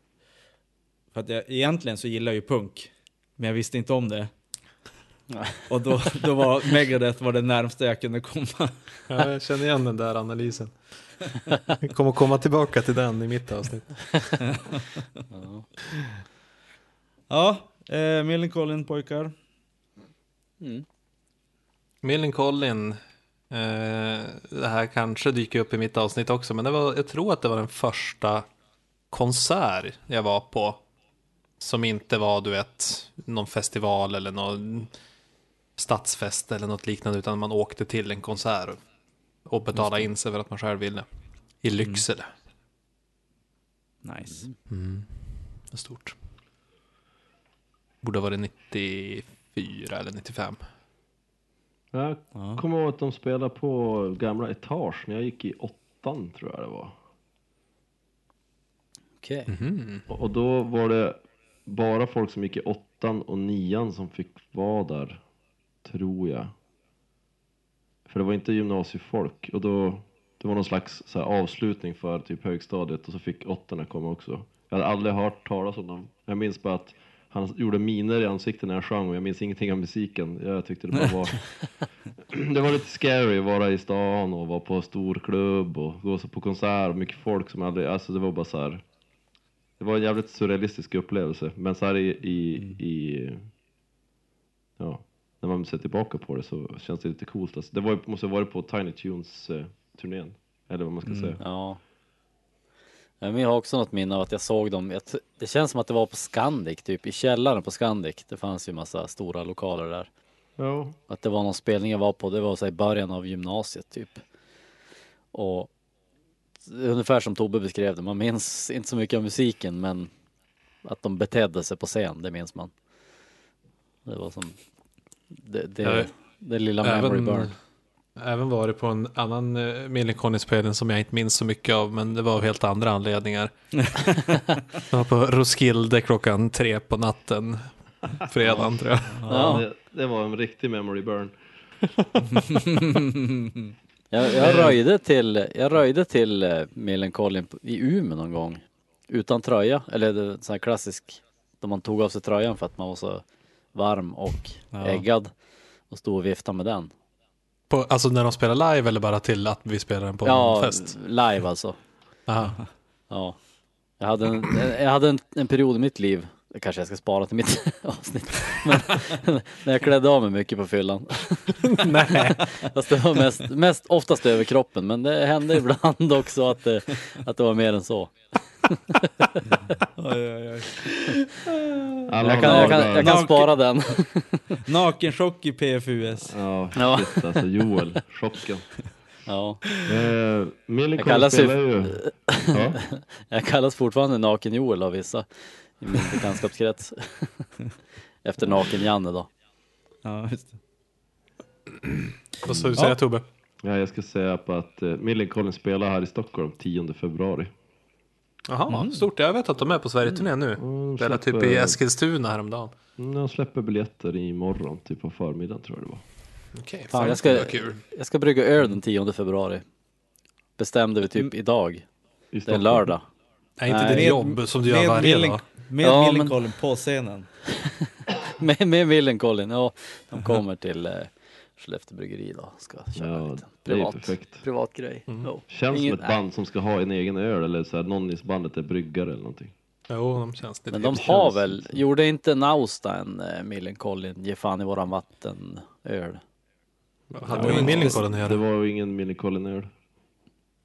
för att jag, egentligen så gillar jag ju punk, men jag visste inte om det. Och då, då var Megadeth var det närmsta jag kunde komma. Ja, jag känner igen den där analysen. Vi kommer komma tillbaka till den i mitt avsnitt. Ja. Ja, eh, Millencolin pojkar. Mm. Millencolin, eh, det här kanske dyker upp i mitt avsnitt också, men det var, jag tror att det var den första konsert jag var på. Som inte var, du vet, någon festival eller någon stadsfest eller något liknande, utan man åkte till en konsert och, betalade in sig för att man själv ville. I Lycksele. Nice. Mm. Det är stort. Borde ha varit 94 eller 95. Jag Ja. kommer ihåg att de spelade på gamla etage när jag gick i åttan tror jag det var. Okej. Mhm. Och och då var det bara folk som gick i åttan och nian som fick vara där, tror jag. För det var inte gymnasiefolk och då, det var någon slags så här, avslutning för typ högstadiet och så fick åttorna komma också. Jag hade aldrig hört talas om dem. Jag minns bara att han gjorde miner i ansiktet när jag sjöng och jag minns ingenting av musiken. Jag tyckte det bara var... det var lite scary att vara i stan och vara på stor klubb och gå på konsert och mycket folk som aldrig... Alltså det var bara så här... Det var en jävligt surrealistisk upplevelse. Men så här i... i, i ja, när man ser tillbaka på det så känns det lite coolt. Alltså, det var, måste ha varit på Tiny Tunes-turnén. Eller vad man ska säga. Ja. Men jag har också något minne av att jag såg dem. Det känns som att det var på Scandic, typ i källaren på Scandic. Det fanns ju massa stora lokaler där. Ja. Att det var någon spelning jag var på, det var så här i början av gymnasiet typ. Och ungefär som Tobbe beskrev det, man minns inte så mycket av musiken men att de betedde sig på scen, det minns man. Det var som det, det, Ja, det lilla memory burn. Även, även varit på en annan uh, Millencolin-spelning som jag inte minns så mycket av, men det var av helt andra anledningar. det var på Roskilde klockan tre på natten, fredagen tror jag. Ja. Det, det var en riktig memory burn. Jag, jag röjde till, jag röjde till eh, Millencolin i Umeå någon gång. Utan tröja, eller sån här klassisk, då man tog av sig tröjan för att man var så varm och Ja. äggad. Och stod och viftade med den. På, alltså när de spelar live eller bara till att vi spelar den på ja, en fest? live alltså. Aha. Ja. Jag hade, en, jag hade en, en period i mitt liv, Det kanske jag ska spara till mitt avsnitt. Men när jag klädde av mig mycket på fyllan. Nej. Fast det var mest, mest oftast över kroppen. Men det hände ibland också att det, att det var mer än så. Oj, oj, oj. Jag kan, jag kan, jag kan spara den. Nakenchock i PFUS. Ja, Ja. shit alltså Joel, chocken. Ja. Eh, ju- spelar ju... Ja, Jag kallas fortfarande Naken-Joel av vissa i min bekantskapskrets. Efter Naken-Janne då. Ja, just det. Vad ska du säga Ja. Tobbe? ja, jag ska säga på att eh, Millencolin spelar här i Stockholm 10 februari. Jaha, stort. Jag vet att de är på Sverige-turné nu. de Spelade typ i Eskilstuna häromdagen. Mm, De släpper biljetter imorgon, typ på förmiddagen tror jag det var. Okej, Fan, fan, jag ska- kul. Jag ska brygga öl den 10 februari. Bestämde vi typ idag. I Det är lördag. Är inte Nej. ditt jobb som du gör varje dag? Med Ja, men- Millencolin på scenen. Med, med Millencolin, ja. De kommer till eh, Skellefteå bryggeri då. Ska köra Ja, lite det är privat, perfekt. privat grej. Jo. Känns Ingen- som ett band som ska ha en egen öl eller så här, någon i bandet är bryggare eller någonting. Jo, de känns lite Men de det har känns väl, gjorde inte Nausta en eh, Millencolin, ge fan i våran vatten öl? Hade de med Millencolin att Det var ju ingen Millencolin öl.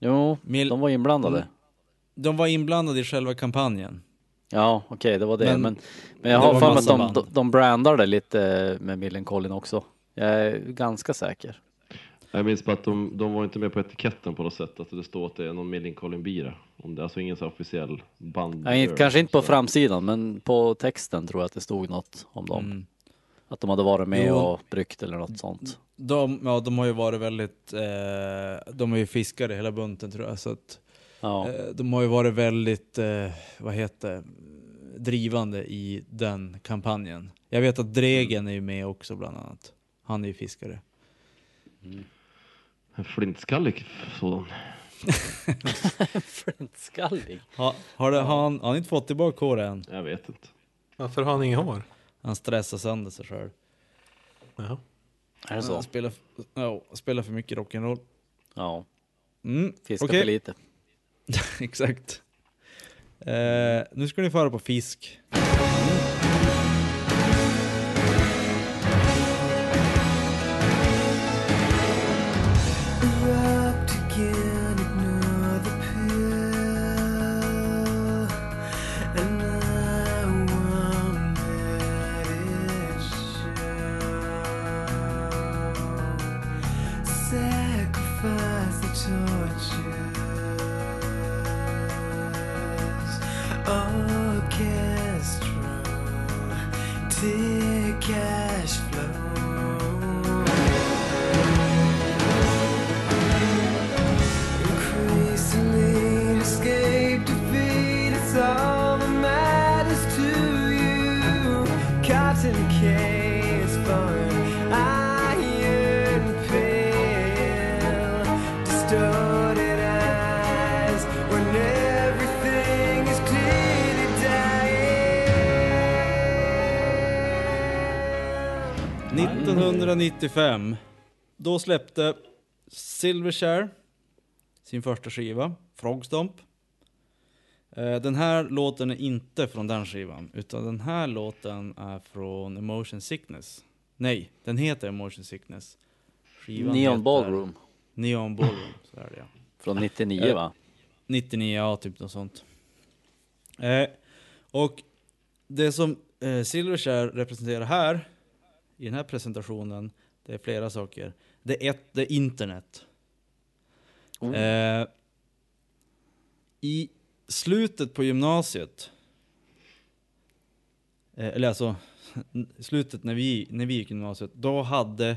Jo, Mil- de var inblandade. Mm. De var inblandade i själva kampanjen. Ja, okej, det var det. Men- Men, men, jag har för mig att de, de, de brandar det lite med Millencolin också. Jag är ganska säker. Jag minns bara att de, de var inte med på etiketten på något sätt, att det står att det är någon Millencolin bira. Om det är alltså ingen så officiell band. Nej, kanske inte på Så- framsidan, men på texten tror jag att det stod något om dem. Mm. Att de hade varit med Jo. och bryggt eller något sånt. De, ja, de har ju varit väldigt, eh, de är ju fiskare hela bunten tror jag. Så att, Ja, eh, de har ju varit väldigt, eh, vad heter drivande i den kampanjen. Jag vet att Dregen är ju med också bland annat. Han är ju fiskare. En flintskallig sådan. flintskallig. Ha, har, det, har, han, har han inte fått tillbaka håret än? Jag vet inte. Varför har han inget hår? Han stressar sönder sig själv. Jaha. Är det så? Han spelar, ja, spelar för mycket rock'n'roll. Ja, Mm, fiskar okej. för lite. Exakt. Uh, nu ska ni föra på fisk. 1995. Då släppte Silverchair sin första skiva, Frogstomp. Eh, Den här låten är inte från den skivan, utan den här låten är från Emotion Sickness. Nej, den heter Emotion Sickness. Skivan Neon Ballroom Neon Ballroom, så är det ja. från 99 Eh, va? 99, ja typ något sånt. Eh, och det som eh, Silverchair representerar här, i den här presentationen, det är flera saker. Det är ett, det är internet. Oh. Eh, I slutet på gymnasiet, eh, eller alltså slutet när vi, när vi gick gymnasiet, då hade,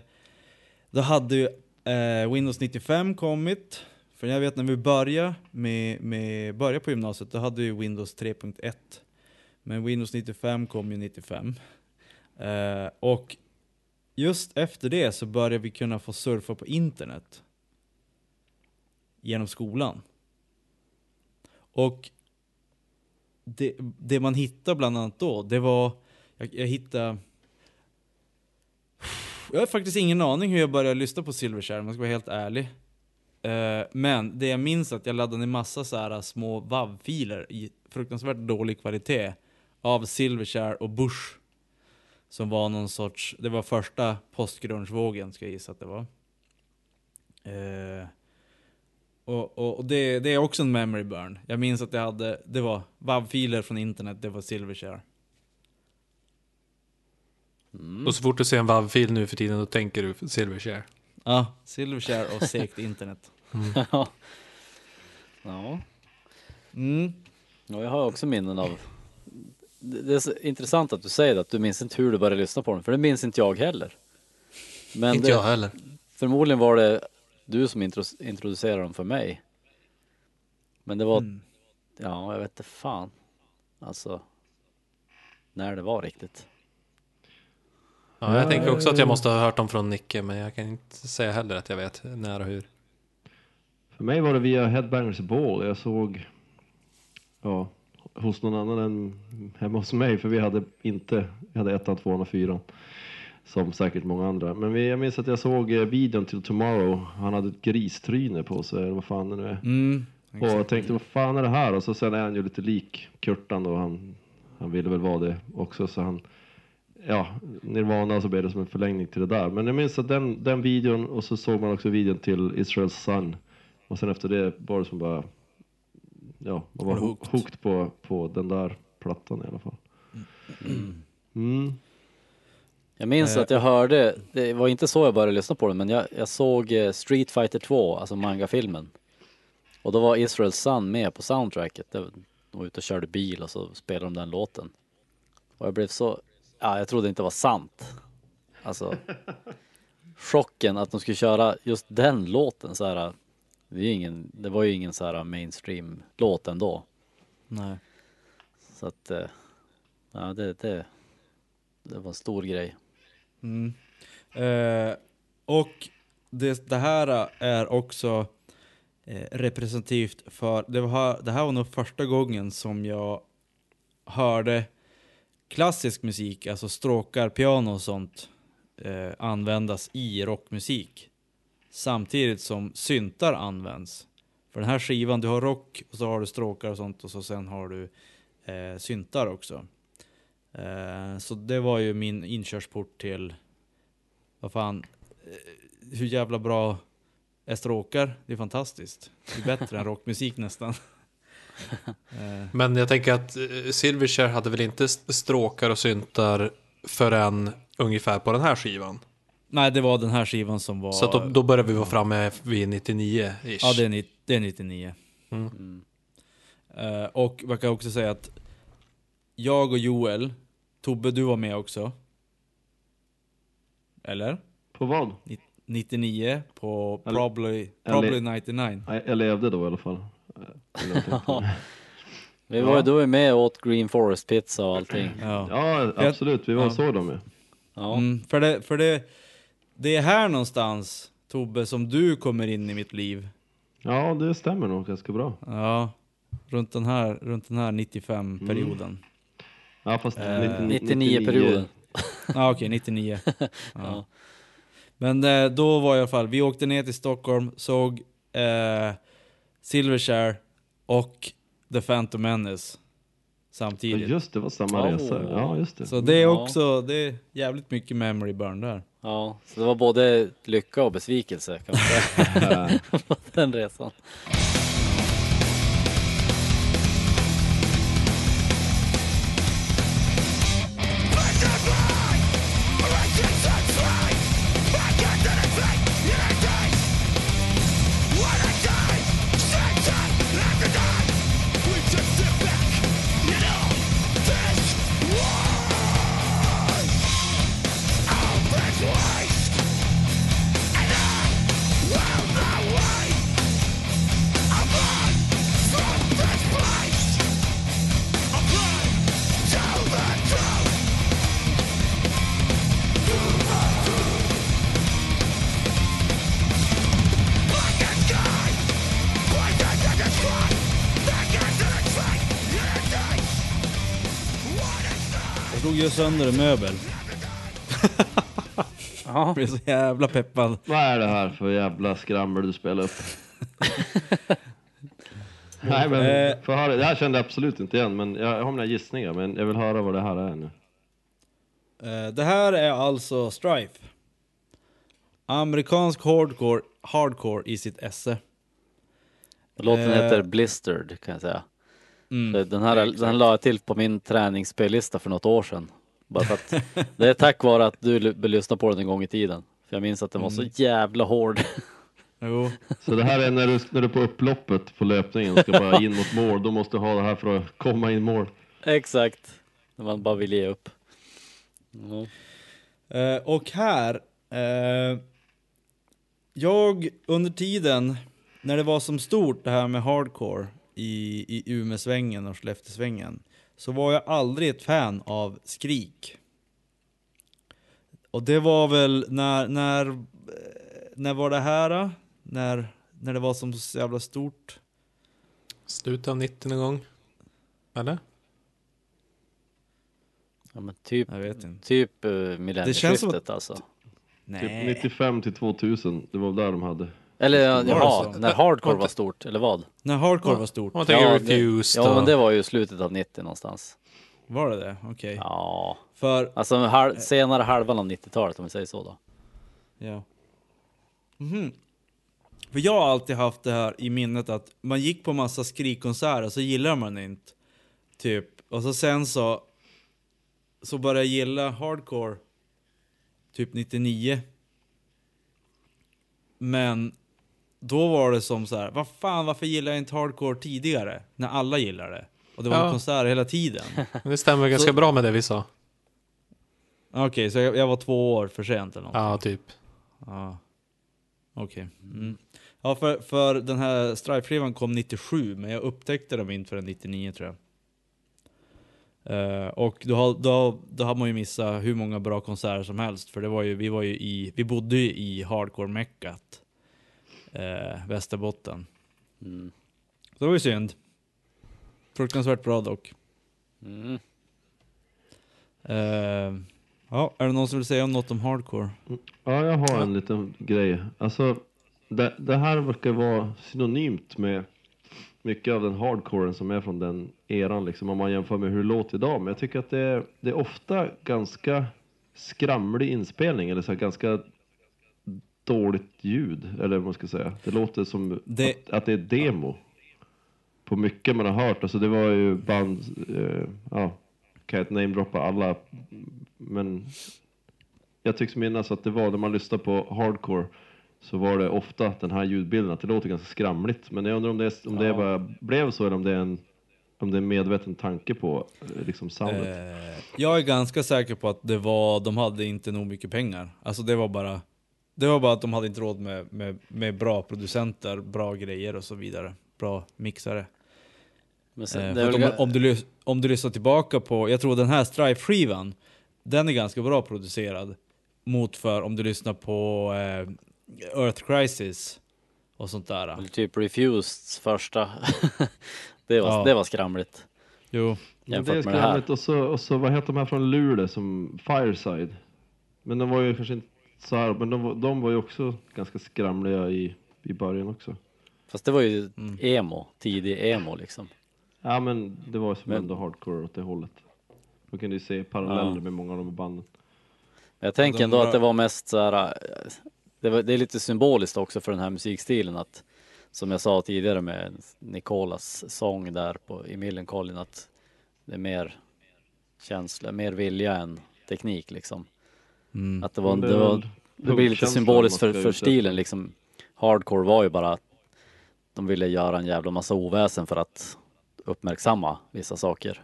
då hade ju eh, Windows 95 kommit. För jag vet när vi började, med, med, började på gymnasiet, då hade vi Windows 3.1. Men Windows 95 kom ju 95. Eh, och just efter det så började vi kunna få surfa på internet. Genom skolan. Och det, det man hittade bland annat då, det var, jag, jag hittade jag har faktiskt ingen aning hur jag började lyssna på Silverchair om jag ska vara helt ärlig. Eh, men det jag minns är att jag laddade ner massa så här små WAV-filer i fruktansvärt dålig kvalitet av Silverchair och Bush. Som var någon sorts, det var första postgrunge-vågen ska jag gissa att det var. Eh, och och, och det, det är också en memory burn. Jag minns att jag hade, det var WAV-filer från internet, det var Silverchair. Och så fort du ser en WAV-fil nu för tiden, då tänker du Silvershare. Ja, Silverchair och segt internet. ja. ja. Mm. Ja, jag har också minnen av... Det är så intressant att du säger det, att du minns inte hur du började lyssna på den, för det minns inte jag heller. Men Inte det, jag heller. förmodligen var det du som intro, introducerade dem för mig. Men det var, Mm. ja, jag vet inte fan. Alltså, när det var riktigt. Ja, jag tänker också att jag måste ha hört dem från Nicke, men jag kan inte säga heller att jag vet när och hur. För mig var det via Headbangers Ball. Jag såg, ja, hos någon annan än hemma hos mig. För vi hade inte, vi hade ettan, tvåan och fyran. Som säkert många andra. Men vi, jag minns att jag såg eh, videon till Tomorrow. Han hade ett gristryne på sig, eller vad fan det nu är. Mm. Och jag tänkte, vad fan är det här? Och så sen är han ju lite lik Kurtan och han, han ville väl vara det också. Så han, ja, Nirvana så blev det som en förlängning till det där. Men jag minns att den, den videon och så såg man också videon till Israel's Son. Och sen efter det var det som bara, ja, man var hooked, hooked? på, på den där plattan i alla fall. Mm. Jag minns Eh. att jag hörde, det var inte så jag började lyssna på den, men jag, jag såg eh, Street Fighter 2, alltså manga-filmen. Och då var Israel Sun med på soundtracket. De var ute och körde bil och så spelade de den låten. Och jag blev så, ja jag trodde inte det var sant. Alltså, chocken att de skulle köra just den låten så här. Det, är ingen, det var ju ingen så här mainstream låt ändå. Nej. Så att, eh, ja det, det, det var en stor grej. Mm. Eh, och det, det här är också eh, representativt för, det, var, det här var nog första gången som jag hörde klassisk musik, alltså stråkar, piano och sånt, eh, användas i rockmusik. Samtidigt som syntar används. För den här skivan, du har rock, och så har du stråkar och sånt och så sen har du eh, syntar också. Eh, så det var ju min inkörsport till, vad fan, eh, hur jävla bra är stråkar? Det är fantastiskt. Det är bättre än rockmusik nästan. Eh, Men jag tänker att eh, Silverchair hade väl inte st- stråkar och syntar förrän ungefär på den här skivan. Nej, det var den här skivan som var... Så att då, då börjar vi vara framme vid 99-ish. Ja, det är, ni- det är 99. Mm. Eh, och man kan också säga att jag och Joel, Tobbe du var med också. Eller? På vad? Ni- 99 på Eller- Probably, eller- probably 99. Nej, Jag levde då i alla fall. Jag. Vi var ju då är med och åt Green Forest pizza och allting. Ja. ja, absolut. Vi var Ja. så de med. Ja, Mm, för det, för det, det är här någonstans, Tobbe, som du kommer in i mitt liv. Ja, det stämmer nog ganska bra. Ja, runt den här, runt den här 95-perioden. Ja, fast Eh, 99-perioden. Ja, okej, 99. Ja. Men eh, då var i alla fall, vi åkte ner till Stockholm, såg eh, Silverchair och The Phantom Menace Ja, samtidigt. just det, var samma Oh. resa. Ja, just det. Så det är Ja. också, det är jävligt mycket memory burn där. Ja, så det var både lycka och besvikelse kan man säga. på den resan. Slog ju sönder en möbel. Ja, Jag blev så jävla peppad. Vad är det här för jävla skrammel du spelar upp? Nej men, Eh. för höra, det här kände jag absolut inte igen, men jag har mina gissningar, men jag vill höra vad det här är nu. Eh, det här är alltså Strife. Amerikansk hardcore, hardcore i sitt esse. Låten Eh. heter Blistered kan jag säga. Mm. Den här den la jag till på min träningsspellista för något år sedan. Bara för att det är tack vare att du lyssnade på den en gång i tiden. För jag minns att den var så jävla hård. Jo. Så det här är när du, när du på upploppet på löpningen ska bara in mot mål, då måste du ha det här för att komma in mål. Exakt. När man bara vill ge upp. Ja. Eh, och här, eh, jag under tiden när det var som stort det här med hardcore i, i Umesvängen och Skellefteåsvängen så var jag aldrig ett fan av skrik. Och det var väl när, när, när var det här? När, när det var som så jävla stort? Slutet av 90 någon gång. Eller? Ja, men typ, Jag vet inte. typ uh, Det känns som millennieskiftet alltså. Typ 95 till 2000, det var där de hade. Eller ja, det jaha, när hardcore var stort, eller vad? När hardcore var stort? Om man tänker Ja, Refused Ja, men det var ju slutet av 90 någonstans. Var det det? Okej. Ja, För alltså halv, senare halvan av 90-talet om vi säger så då. Ja. Mhm. För jag har alltid haft det här i minnet att man gick på massa skrikkonserter så gillar man det inte. Typ. Och så sen så så började jag gilla hardcore typ 99. Men då var det som så här, vad fan varför gillar jag inte hardcore tidigare? När alla gillar det. Och det var Ja. konserter hela tiden. Det stämmer ganska bra med det vi sa. Okej, så jag, jag var två år för sent eller något. Ja, typ. Ja. Okej. Mm. Ja, för, för den här Strife-skivan kom 97, men jag upptäckte dem inte förrän 99 tror jag. Eh, och då, har- då, då har man ju missat hur många bra konserter som helst, för det var ju, vi var ju i, vi bodde ju i hardcore-meckat. Uh, Västerbotten. Mm. Så det var ju synd. Fruktansvärt bra dock. Mm. Eh, ja, är det någon som vill säga något om hardcore? Ja, jag har en liten grej. Alltså, det, det här verkar vara synonymt med mycket av den hardcoren som är från den eran, liksom, om man jämför med hur det låter idag. Men jag tycker att det är, det är ofta ganska skramlig inspelning, eller så här, ganska dåligt ljud, eller vad man ska säga. Det låter som Det- att, att det är demo. På mycket man har hört. Alltså det var ju band, eh, ja, kan jag inte namedroppa alla, men jag tycks minnas att det var när man lyssnade på hardcore så var det ofta den här ljudbilden, att det låter ganska skramligt. Men jag undrar om det, om det bara blev så eller om det är en, om det är en medveten tanke på liksom soundet. Eh, jag är ganska säker på att det var, de hade inte nog mycket pengar. Alltså det var bara, det var bara att de hade inte råd med, med, med bra producenter, bra grejer och så vidare. Bra mixare. Men sen, Eh, om, om, du, om du lyssnar tillbaka på, jag tror den här Strife-skivan, den är ganska bra producerad. Mot för om du lyssnar på eh, Earth Crisis och sånt där. eller typ Refuseds första. det, var, Ja. det var skramligt. Jo. Men det är jämfört med det här. skramligt och så, och så, vad heter de här från Luleå som Fireside? Men de var ju kanske inte så här, men de, var- de var ju också ganska skramliga i, i början också. Fast det var ju Mm. emo, tidig emo liksom. Ja men det var ju som Men- ändå hardcore åt det hållet. Man kunde ju se paralleller Ja. med många av de här banden. Jag tänker ändå var- att det var mest så här. eh, Det, var, det är lite symboliskt också för den här musikstilen att som jag sa tidigare med Nicolas sång där på, i Millencolin att det är mer känsla, mer vilja än teknik liksom. Mm. Att det var, det, var, det blir lite symboliskt för, för stilen liksom. Hardcore var ju bara att de ville göra en jävla massa oväsen för att uppmärksamma vissa saker,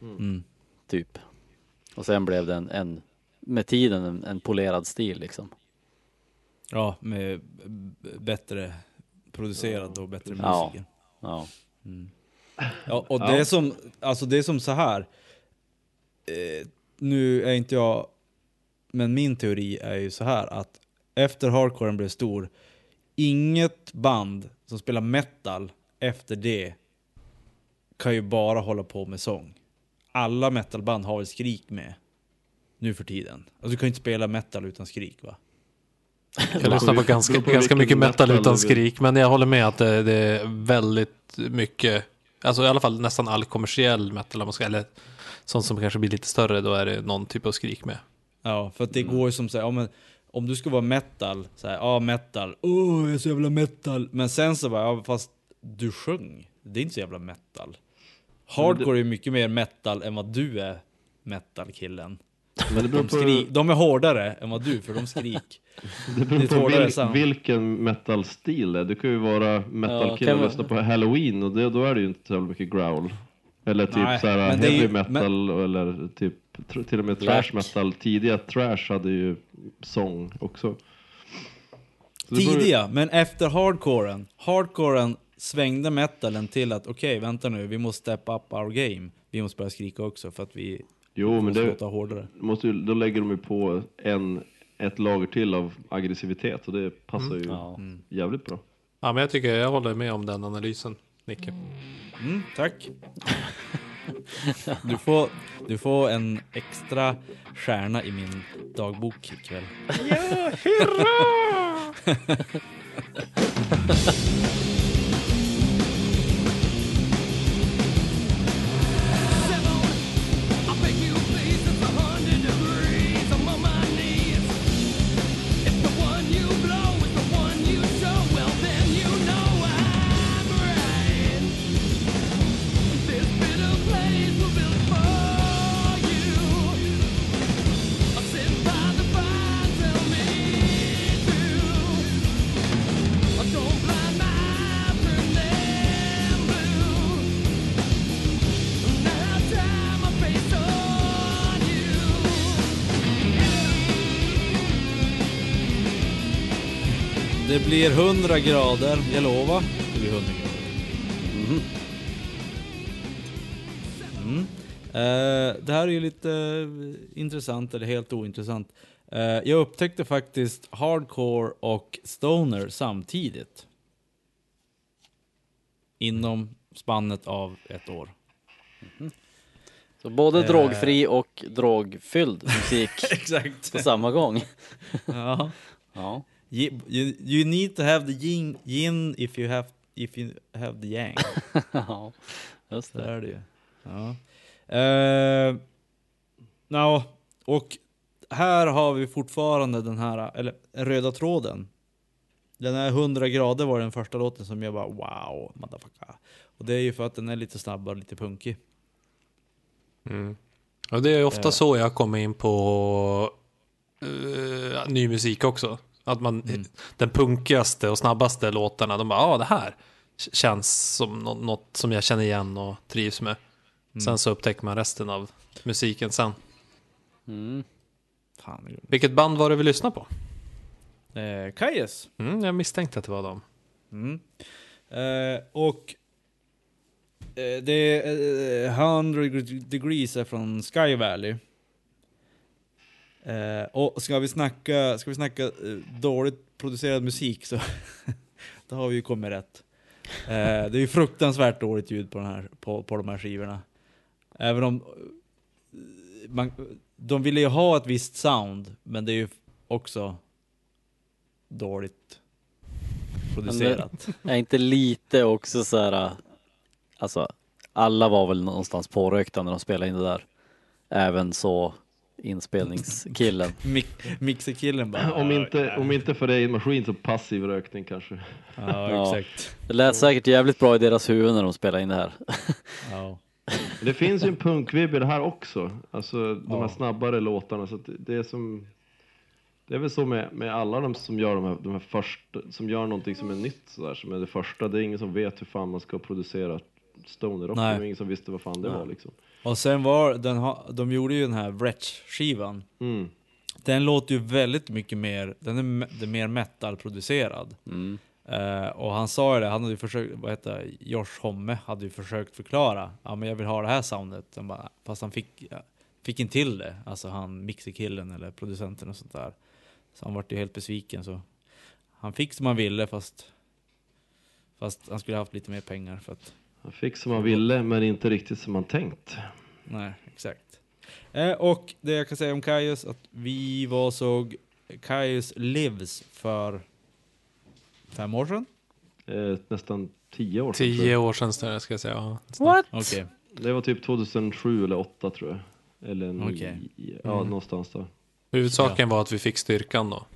Mm. typ. Och sen blev det en, en med tiden en, en polerad stil liksom. Ja, med bättre producerad och bättre Ja. musik. Ja. Ja, och Ja. det är som, alltså det är som så här. Eh, nu är inte jag, men min teori är ju så här att efter hardcoren blev stor, inget band som spelar metal efter det kan ju bara hålla på med sång. Alla metalband har väl skrik med nu för tiden. Alltså du kan ju inte spela metal utan skrik va? Jag lyssnar på ganska, på ganska mycket metal metal utan skrik, men jag håller med att det, det är väldigt mycket, alltså i alla fall nästan all kommersiell metal, om man ska, eller sånt som kanske blir lite större, då är det någon typ av skrik med. Ja, för att det går ju som så här, ja, men om du ska vara metal, så här, ja metal, åh jag är så jävla metal. Men sen så bara, ja fast du sjöng, det är inte så jävla metal. Hardcore är mycket mer metal än vad du är metal-killen. Men det beror De, på, skri- de är hårdare än vad du, för de skrik. det beror lite på vil, vilken metal-stil det är. Du kan ju vara metal-kille kan och lyssna på Halloween och det, då är det ju inte så mycket growl. Eller typ Nej, såhär men det är heavy ju- metal eller typ till och med Black. trash metal. Tidiga trash hade ju sång också. Så Tidiga, men efter hardcoren, hardcoren svängde metalen till att okej, vänta nu, vi måste step up our game. Vi måste börja skrika också för att vi Jo, men måste det, låta hårdare. måste ju, då lägger de ju på en, ett lager till av aggressivitet och det passar ju Ja. jävligt bra. Ja, men jag tycker jag håller med om den analysen, Nicke. Mm, tack. Du får, du får en extra stjärna i min dagbok ikväll. I blir 100 grader, jag lovar. Det blir 100 grader. Mm. Eh, det här är ju lite eh, intressant, eller helt ointressant. Eh, jag upptäckte faktiskt hardcore och stoner samtidigt. Inom spannet av ett år. Så både Eh. drogfri och drogfylld musik på samma gång. ja. Ja. You, you, you need to have the yin, yin if you have if you have the yang. ja, just Så det. är det ju. Ja. Uh, no, och här har vi fortfarande den här, eller röda tråden. Den här 100 grader var den första låten som jag bara wow, motherfucker. Och det är ju för att den är lite snabbare, lite punkig. Mm. Och det är ofta Eh. så jag kommer in på eh, ny musik också. Att man, Mm. den punkigaste och snabbaste låtarna, de bara, ja ah, det här känns som nå- något som jag känner igen och trivs med. Mm. Sen så upptäcker man resten av musiken sen. Mm. Fan, är Vilket band var det vi lyssnade på? Eh, Kajes. Mm, jag misstänkte att det var dem. Mm. Eh, och eh, det är eh, 100 degrees är från Sky Valley. Eh, och ska vi snacka, ska vi snacka eh, dåligt producerad musik så då har vi ju kommit rätt. Eh, det är ju fruktansvärt dåligt ljud på, den här, på, på de här skivorna. Även om eh, man, de ville ju ha ett visst sound, men det är ju också dåligt producerat. Är inte lite också så här, eh, alltså alla var väl någonstans pårökta när de spelade in det där. Även så inspelningskillen. Mik- Mixerkillen bara... Om inte, om inte för dig maskin så passiv rökning kanske. Ja, Ja. exakt. Det lät säkert jävligt bra i deras huvud när de spelade in det här. Ja. Det finns ju en punkvibb i det här också. Alltså de Ja. här snabbare låtarna. Så att det- är som... Det är väl så med, med alla de som gör de här, de här första, som gör någonting som är nytt sådär, som är det första. Det är ingen som vet hur fan man ska producera stoner rock. Det var ingen som visste vad fan det Nej. var liksom. Och sen var den, ha- de gjorde ju den här Wretch-skivan. Mm. Den låter ju väldigt mycket mer, den är, är mer metal-producerad. Mm. Eh, och han sa ju det, han hade ju försökt, vad heter det, Josh Homme hade ju försökt förklara. Ja men jag vill ha det här soundet. Han bara, fast han fick, fick inte till det. Alltså han mixerkillen eller producenten och sånt där. Så han vart ju helt besviken så. Han fick som han ville fast, fast han skulle haft lite mer pengar för att Han fick som han ville men inte riktigt som han tänkt. Nej, exakt. Eh, och det jag kan säga om Kaius, att vi var såg Kaius Lives för fem år sedan? Eh, nästan tio år sedan. Tio jag. år sedan ska jag säga. Ja, What? Okej. Det var typ 2007 eller 2008 tror jag. Eller nio, Okej. ja Mm. någonstans där. Huvudsaken var att vi fick styrkan då.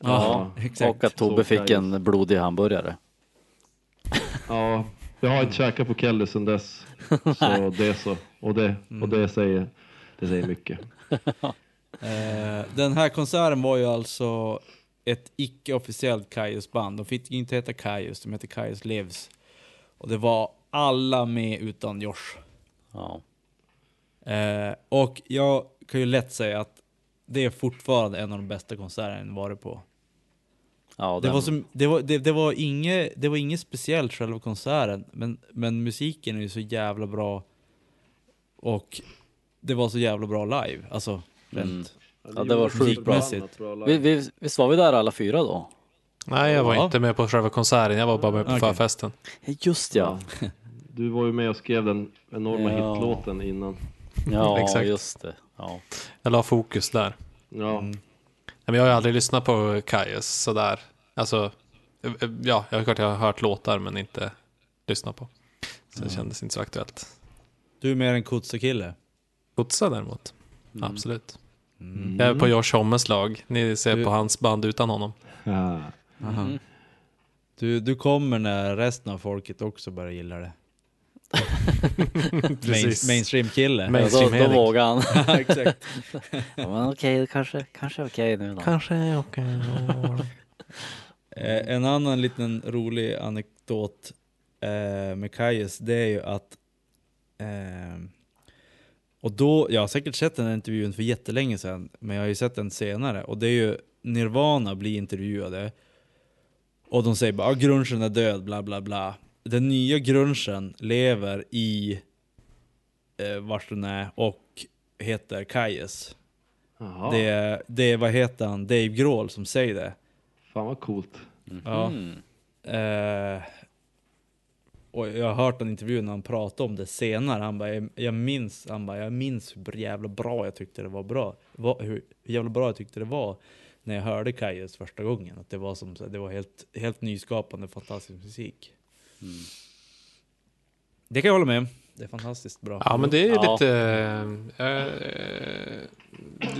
Ja, exakt. Och att Tobbe fick en blodig hamburgare. Ja, jag har inte käkat på Kelly sedan dess. Så det är så. Och det, och det, säger, det säger mycket. Eh, den här konserten var ju alltså ett icke-officiellt Kaius-band. De fick inte heta Kaius, de hette Kaius Lives. Och det var alla med utan Josh. Ja. Eh, och jag kan ju lätt säga att det är fortfarande en av de bästa konserterna jag varit på. Ja, Det var, som, det, var, det, det, var inget, det var inget speciellt själva konserten, men, men musiken är ju så jävla bra. Och det var så jävla bra live, alltså rent. Mm. Ja, det var sjukt bra. Vi, vi, visst var vi där alla fyra då? Nej, jag var Ja. inte med på själva konserten. Jag var bara med på Okej. förfesten. Just ja. Du var ju med och skrev den enorma Ja. hitlåten innan. Ja, Exakt. just det. Ja. Jag la fokus där. Ja, Mm. Men jag har ju aldrig lyssnat på Kaius sådär. Alltså, ja, jag har klart jag har hört låtar men inte lyssnat på. Så det kändes inte så aktuellt. Du är mer en kotsekille. Godsa däremot, Mm. absolut. Mm. Jag är på Josh Hommes lag. Ni ser Du- på hans band utan honom. Ja. Mm. Du, du kommer när resten av folket också börjar gilla det. Main. Mainstream-kille. Då, Mainstream då Erik. vågar han. Ja, Exakt. Ja, men okej, kanske, kanske okej nu då. Kanske, okej. Eh, en annan liten rolig anekdot eh, med Kaius, det är ju att eh, och då, jag har säkert sett den här intervjun för jättelänge sedan, men jag har ju sett den senare, och det är ju Nirvana blir intervjuade, och de säger bara ah, grungen är död, bla bla bla. Den nya grungen lever i eh, vart den är, och heter. Jaha, Det, är- det är, vad heter han, Dave Grohl som säger det. fan vad coolt. Ja. Mm. Eh, och jag har hört en intervju när han pratade om det senare. Han bara, jag- jag minns, han bara, jag minns hur jävla bra jag tyckte det var bra. Va, hur, hur jävla bra jag tyckte det var när jag hörde Kaius första gången. Att det var som det var helt, helt nyskapande, fantastisk musik. Mm. Det kan jag hålla med om. Det är fantastiskt bra. Ja, men det är Ja. lite... eh,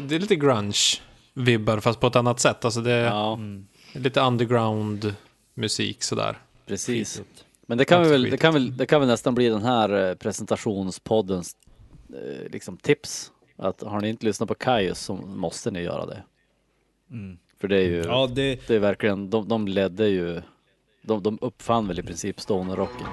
det är lite grunge-vibbar, fast på ett annat sätt. Alltså det är Ja, Mm. lite underground musik sådär. precis. Skitigt. Men det kan, vi väl, Skitigt. det, kan väl, det kan väl nästan bli den här eh, presentationspoddens liksom tips. Att har ni inte lyssnat på Kaius så måste ni göra det. Mm. För det är ju, Ja, det, det är verkligen, de, de ledde ju, de, de uppfann väl i princip stonerrocken.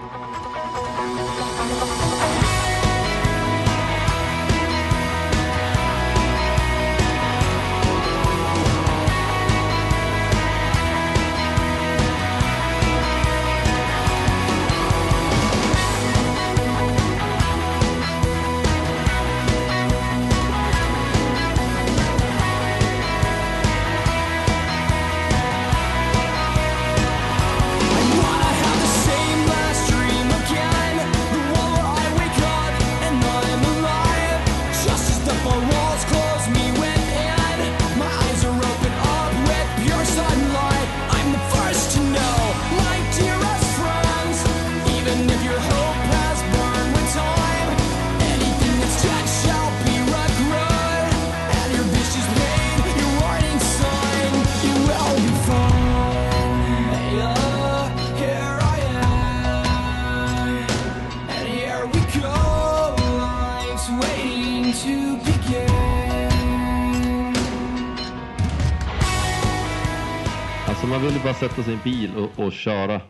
Man vill ju bara sätta sig i en bil och, och köra.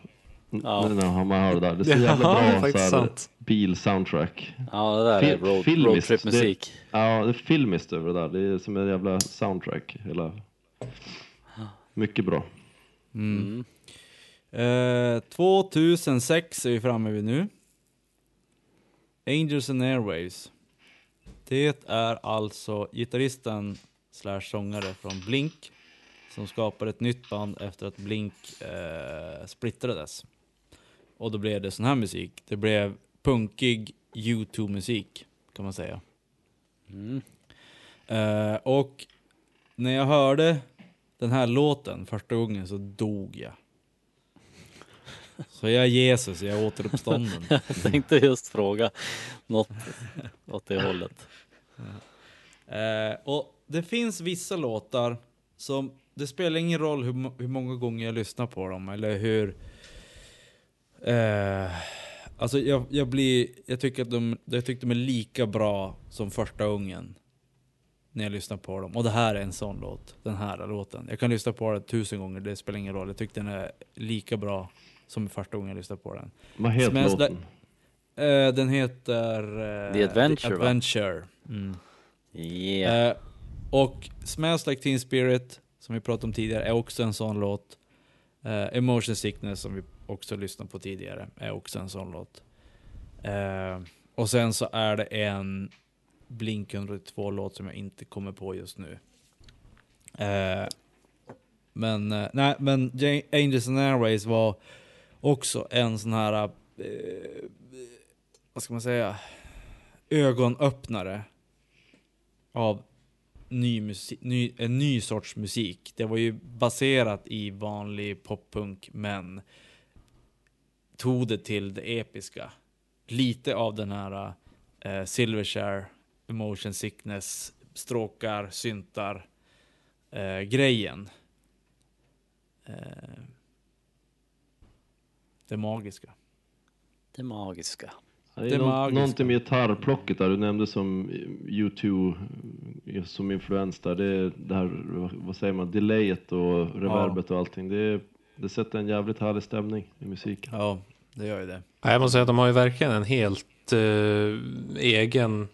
Ja. När man hör det där. Det är så Ja, jävla det är bra faktiskt så här, bil-soundtrack. Ja, det där är Fil- road, filmiskt, roadtrip-musik. Ja, det är filmiskt över det där. Det är som en jävla soundtrack. Hela... Mycket bra. Mm. Eh, 2006 är vi framme vid nu. Angels and Airwaves. Det är alltså gitarristen slash sångare från Blink som skapade ett nytt band efter att Blink eh, splittrades. Och då blev det sån här musik. Det blev punkig U2-musik kan man säga. Mm. Eh, och när jag hörde den här låten första gången så dog jag. Så jag är Jesus, jag är återuppstånden. Jag tänkte just fråga något åt det hållet. Eh, och det finns vissa låtar som, det spelar ingen roll hur, hur många gånger jag lyssnar på dem eller hur... Eh, alltså jag, jag blir, jag tycker att de, jag tyckte de är lika bra som första gången. När jag lyssnar på dem. Och det här är en sån låt. Den här låten. Jag kan lyssna på den tusen gånger, det spelar ingen roll. Jag tyckte den är lika bra som första gången jag lyssnade på den. Vad heter låten? Eh, den heter... eh, The Adventure, va? Adventure. Mm. Yeah. Eh, och Smells Like Teen Spirit, som vi pratade om tidigare, är också en sån låt. Eh, uh, Emotion Sickness, som vi också lyssnade på tidigare, är också en sån låt. Uh, och sen så är det en Blink 182-låt som jag inte kommer på just nu. Uh, men, nej, men Angels and Airways var också en sån här, vad ska man säga, ögonöppnare av ny musik, ny, en ny sorts musik. Det var ju baserat i vanlig poppunk men tog det till det episka. Lite av den här eh, Silvershare, Emotion Sickness, stråkar, syntar eh, grejen. Eh, det magiska. Det magiska. Ja, Det Det är nå- magiska. någonting med gitarrplocket där, du nämnde som U2 eh, som influens där. Det, det här, vad- säger man, delayet och reverbet och allting. Det, det sätter en jävligt härlig stämning i musiken. Ja, det gör ju det. Ja, Jag måste säga att de har ju verkligen en helt eh, egen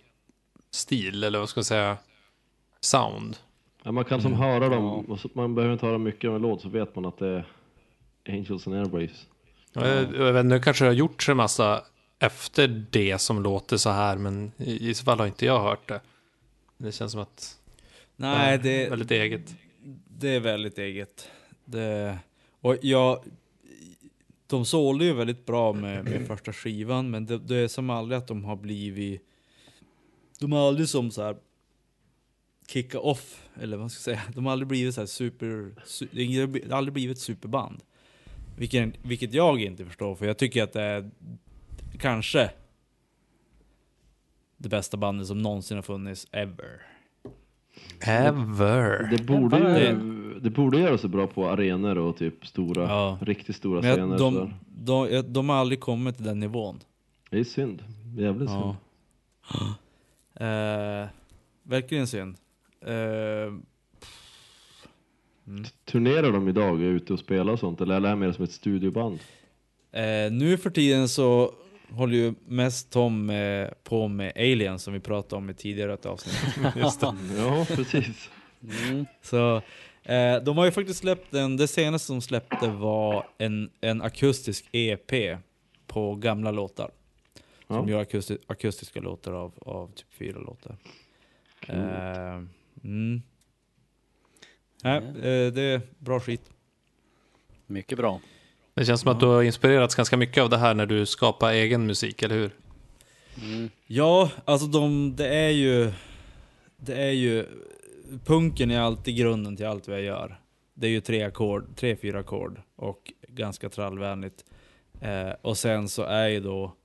stil, eller vad ska jag säga, sound. Ja, man kan som Mm. höra dem, så, man behöver inte höra mycket av en låt så vet man att det är Angels and Airwaves. Ja. Jag, jag vet, nu kanske det har gjorts en massa efter det som låter så här, men i, i så fall har inte jag hört det. Det känns som att Nej, det är väldigt eget. Det är väldigt eget. Det, och jag, de sålde ju väldigt bra med, med första skivan, men det, det är som aldrig att de har blivit... De har aldrig som så här kicka off, eller vad ska jag säga. De har aldrig blivit så här super... Su, det har aldrig blivit ett superband. Vilket, vilket jag inte förstår, för jag tycker att det är kanske det bästa bandet som någonsin har funnits, ever. Ever. Det borde, Det- ju, det borde göra sig bra på arenor och typ stora, Ja. riktigt stora Men scener. de, de, jag- de har aldrig kommit till den nivån. Det är synd. Jävligt Ja. synd. Eh, verkligen synd. Eh, Turnerar de idag och är ute och spelar och sånt eller är det mer som ett studioband? eh, nu för tiden så håller ju mest Tom eh, på med Alien som vi pratade om i tidigare ett avsnitt. Ja, precis. Mm. så eh, de har ju faktiskt släppt en, det senaste de släppte var en, en akustisk EP på gamla låtar. Som Ja. gör akusti akustiska låtar av, av typ fyra låtar. Eh, mm. Nej, eh, det är bra skit. Mycket bra. Det känns som att du har inspirerats ganska mycket av det här när du skapar egen musik, eller hur? Mm. Ja, alltså de, det är ju... Det är ju... Punken är alltid grunden till allt vad jag gör. Det är ju tre ackord, tre, fyra ackord och ganska trallvänligt. Eh, och sen så är ju då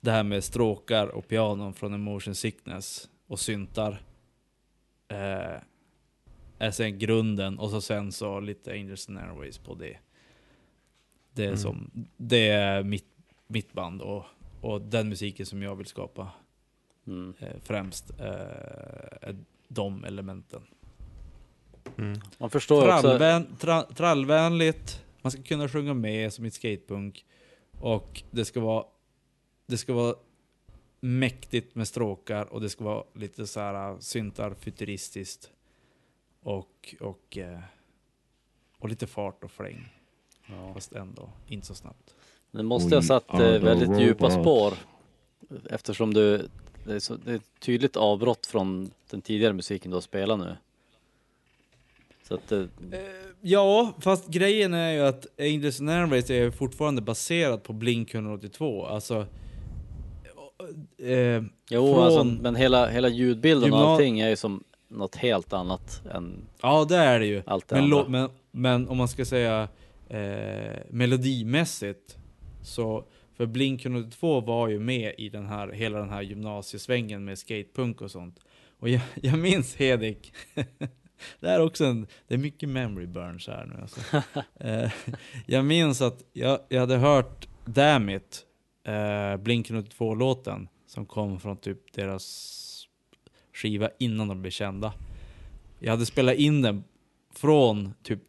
det här med stråkar och pianon från Emotion Sickness och syntar. Eh, är sen grunden och så sen så lite Angels and Airways på det. Det är, Mm. som, det är mitt, mitt band och, och den musiken som jag vill skapa Mm. eh, främst eh, är de elementen. Mm. Man förstår också. Trallvän, tra, trallvänligt, man ska kunna sjunga med som i ett skatepunk och det ska vara det ska vara mäktigt med stråkar och det ska vara lite så här syntar futuristiskt och, och, eh, och lite fart och fläng. Ja. Fast ändå inte så snabbt. Det måste ha satt eh, väldigt djupa spår. Eftersom du, det är, så, det är ett tydligt avbrott från den tidigare musiken du har spelat nu. Så att det, Ja, fast grejen är ju att Angels and Airways är fortfarande baserad på Blink 182. Alltså... Eh, jo Från alltså, men hela, hela ljudbilden och allting är ju som något helt annat än Ja, det är det ju. allt det Men, andra. men, men om man ska säga eh, melodimässigt så för Blink 182 var ju med i den här, hela den här gymnasiesvängen med skatepunk och sånt. Och jag, jag minns Hedik, det är också en, det är mycket memory burns här nu alltså. eh, Jag minns att jag, jag hade hört Damn It, eh, Blink 182-låten som kom från typ deras skiva innan de blev kända. Jag hade spelat in den från typ,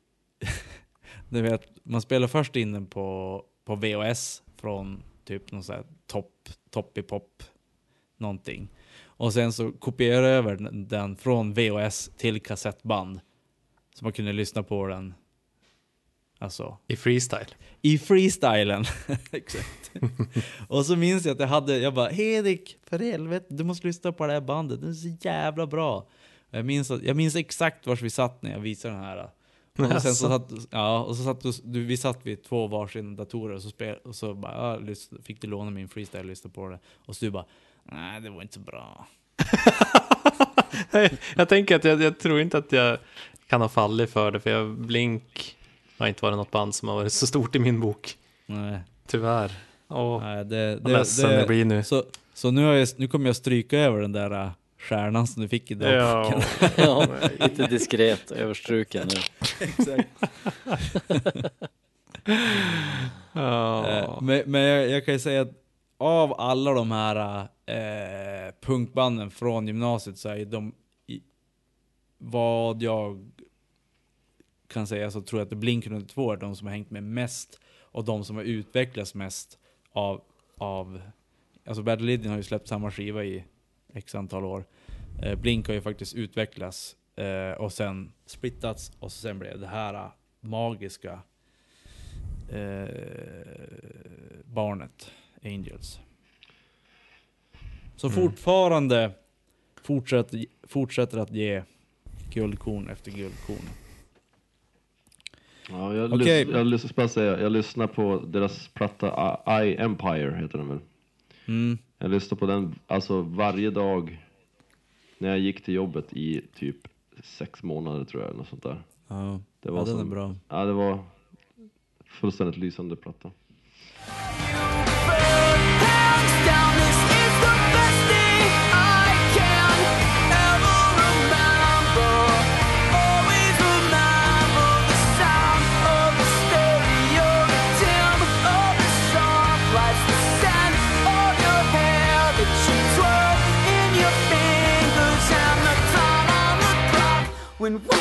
du vet, man spelar först in den på, på VHS från typ någon sån här topp, toppipop någonting. Och sen så kopierade jag över den- från VHS till kassettband. Så man kunde lyssna på den, alltså I freestyle. i freestylen. Exakt. och så minns jag att jag hade, jag bara Hedik, för helvete, du måste lyssna på det här bandet, det är så jävla bra. Jag minns, att, jag minns exakt var vi satt när jag visade den här. Och sen så satt, ja, och så satt du, du, vi satt vid två varsin datorer och så, spel, och så bara, ja, fick du låna min freestyle och lyssna på det. Och så du bara, nej det var inte så bra. jag tänker att jag, jag tror inte att jag kan ha fallit för det, för jag, Blink har inte varit något band som har varit så stort i min bok. Nej, Tyvärr. Åh, nej det, vad ledsen det, jag blir nu. Så, så nu, jag, nu kommer jag stryka över den där äh, stjärnan som du fick i dagboken. Ja. ja, lite diskret överstruken nu. Exakt. Eh, Men, men jag, jag kan ju säga att av alla de här eh, punkbanden från gymnasiet så är de, i, vad jag kan säga så tror jag att Blink 102 är de som har hängt med mest och de som har utvecklats mest av, av alltså Bad Religion har ju släppt samma skiva i x antal år. Eh, Blink har ju faktiskt utvecklats eh, och sen splittats och sen blev det här eh, magiska barnet, Angels. Så fortfarande fortsätter, fortsätter att ge guldkorn efter guldkorn. Ja, jag, Okej. lys- jag, lys- säga, jag lyssnar på deras platta I, I Empire, heter den väl? Mm. Jag lyssnar på den alltså varje dag när jag gick till jobbet i typ sex månader tror jag, eller något sånt där. Ja, Det var ja den är som- bra. Ja, det var fullständigt lysande platta. When we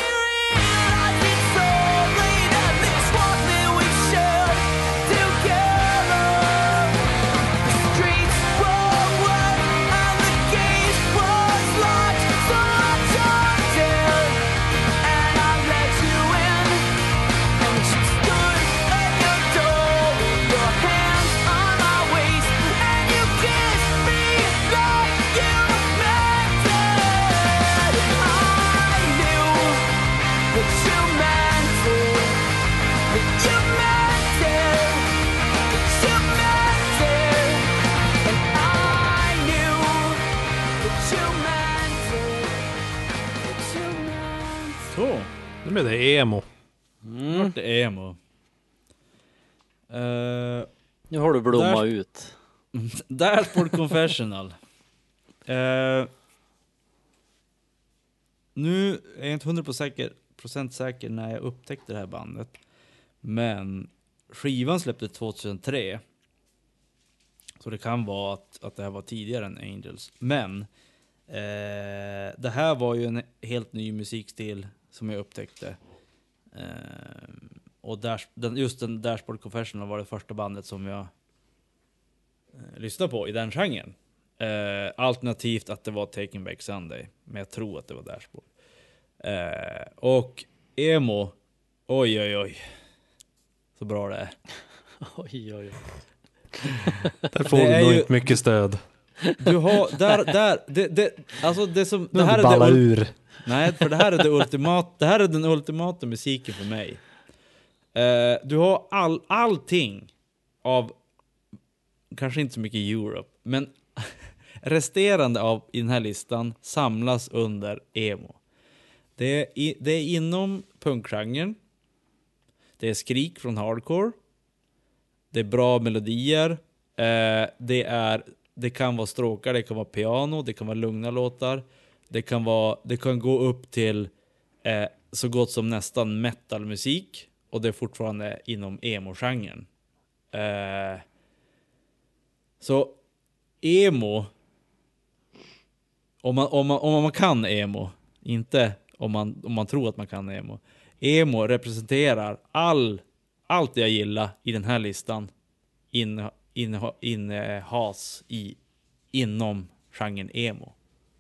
har du blommat Där- ut. Dashboard Confessional. Eh, nu är jag inte 100% säker, procent säker när jag upptäckte det här bandet. Men skivan släpptes 2003. Så det kan vara att, att det här var tidigare än Angels. Men eh, det här var ju en helt ny musikstil som jag upptäckte. Eh, och Dash, den, just den Dashboard Confessional var det första bandet som jag lyssna på i den genren. Eh, alternativt att det var Taking Back Sunday, men jag tror att det var Dashboard. Eh, och emo, oj oj oj. Så bra det är. Oj, oj, oj. Där får du nog ju- inte mycket stöd. Du har, där, där, det, det, alltså det som, det här är det, ur. nej för det här är det ultimat, det här är den ultimata musiken för mig. Eh, du har all, allting av, kanske inte så mycket Europe, men resterande av i den här listan samlas under emo. Det är, i, det är inom punkgenren. Det är skrik från hardcore. Det är bra melodier. Eh, det, är, det kan vara stråkar, det kan vara piano, det kan vara lugna låtar. Det kan, vara, det kan gå upp till eh, så gott som nästan metalmusik. Och det är fortfarande inom emo-genren. Eh, så emo, om man, om, man, om man kan emo, inte om man, om man tror att man kan emo. Emo representerar all, allt jag gillar i den här listan inne, in innehas i, inom genren emo.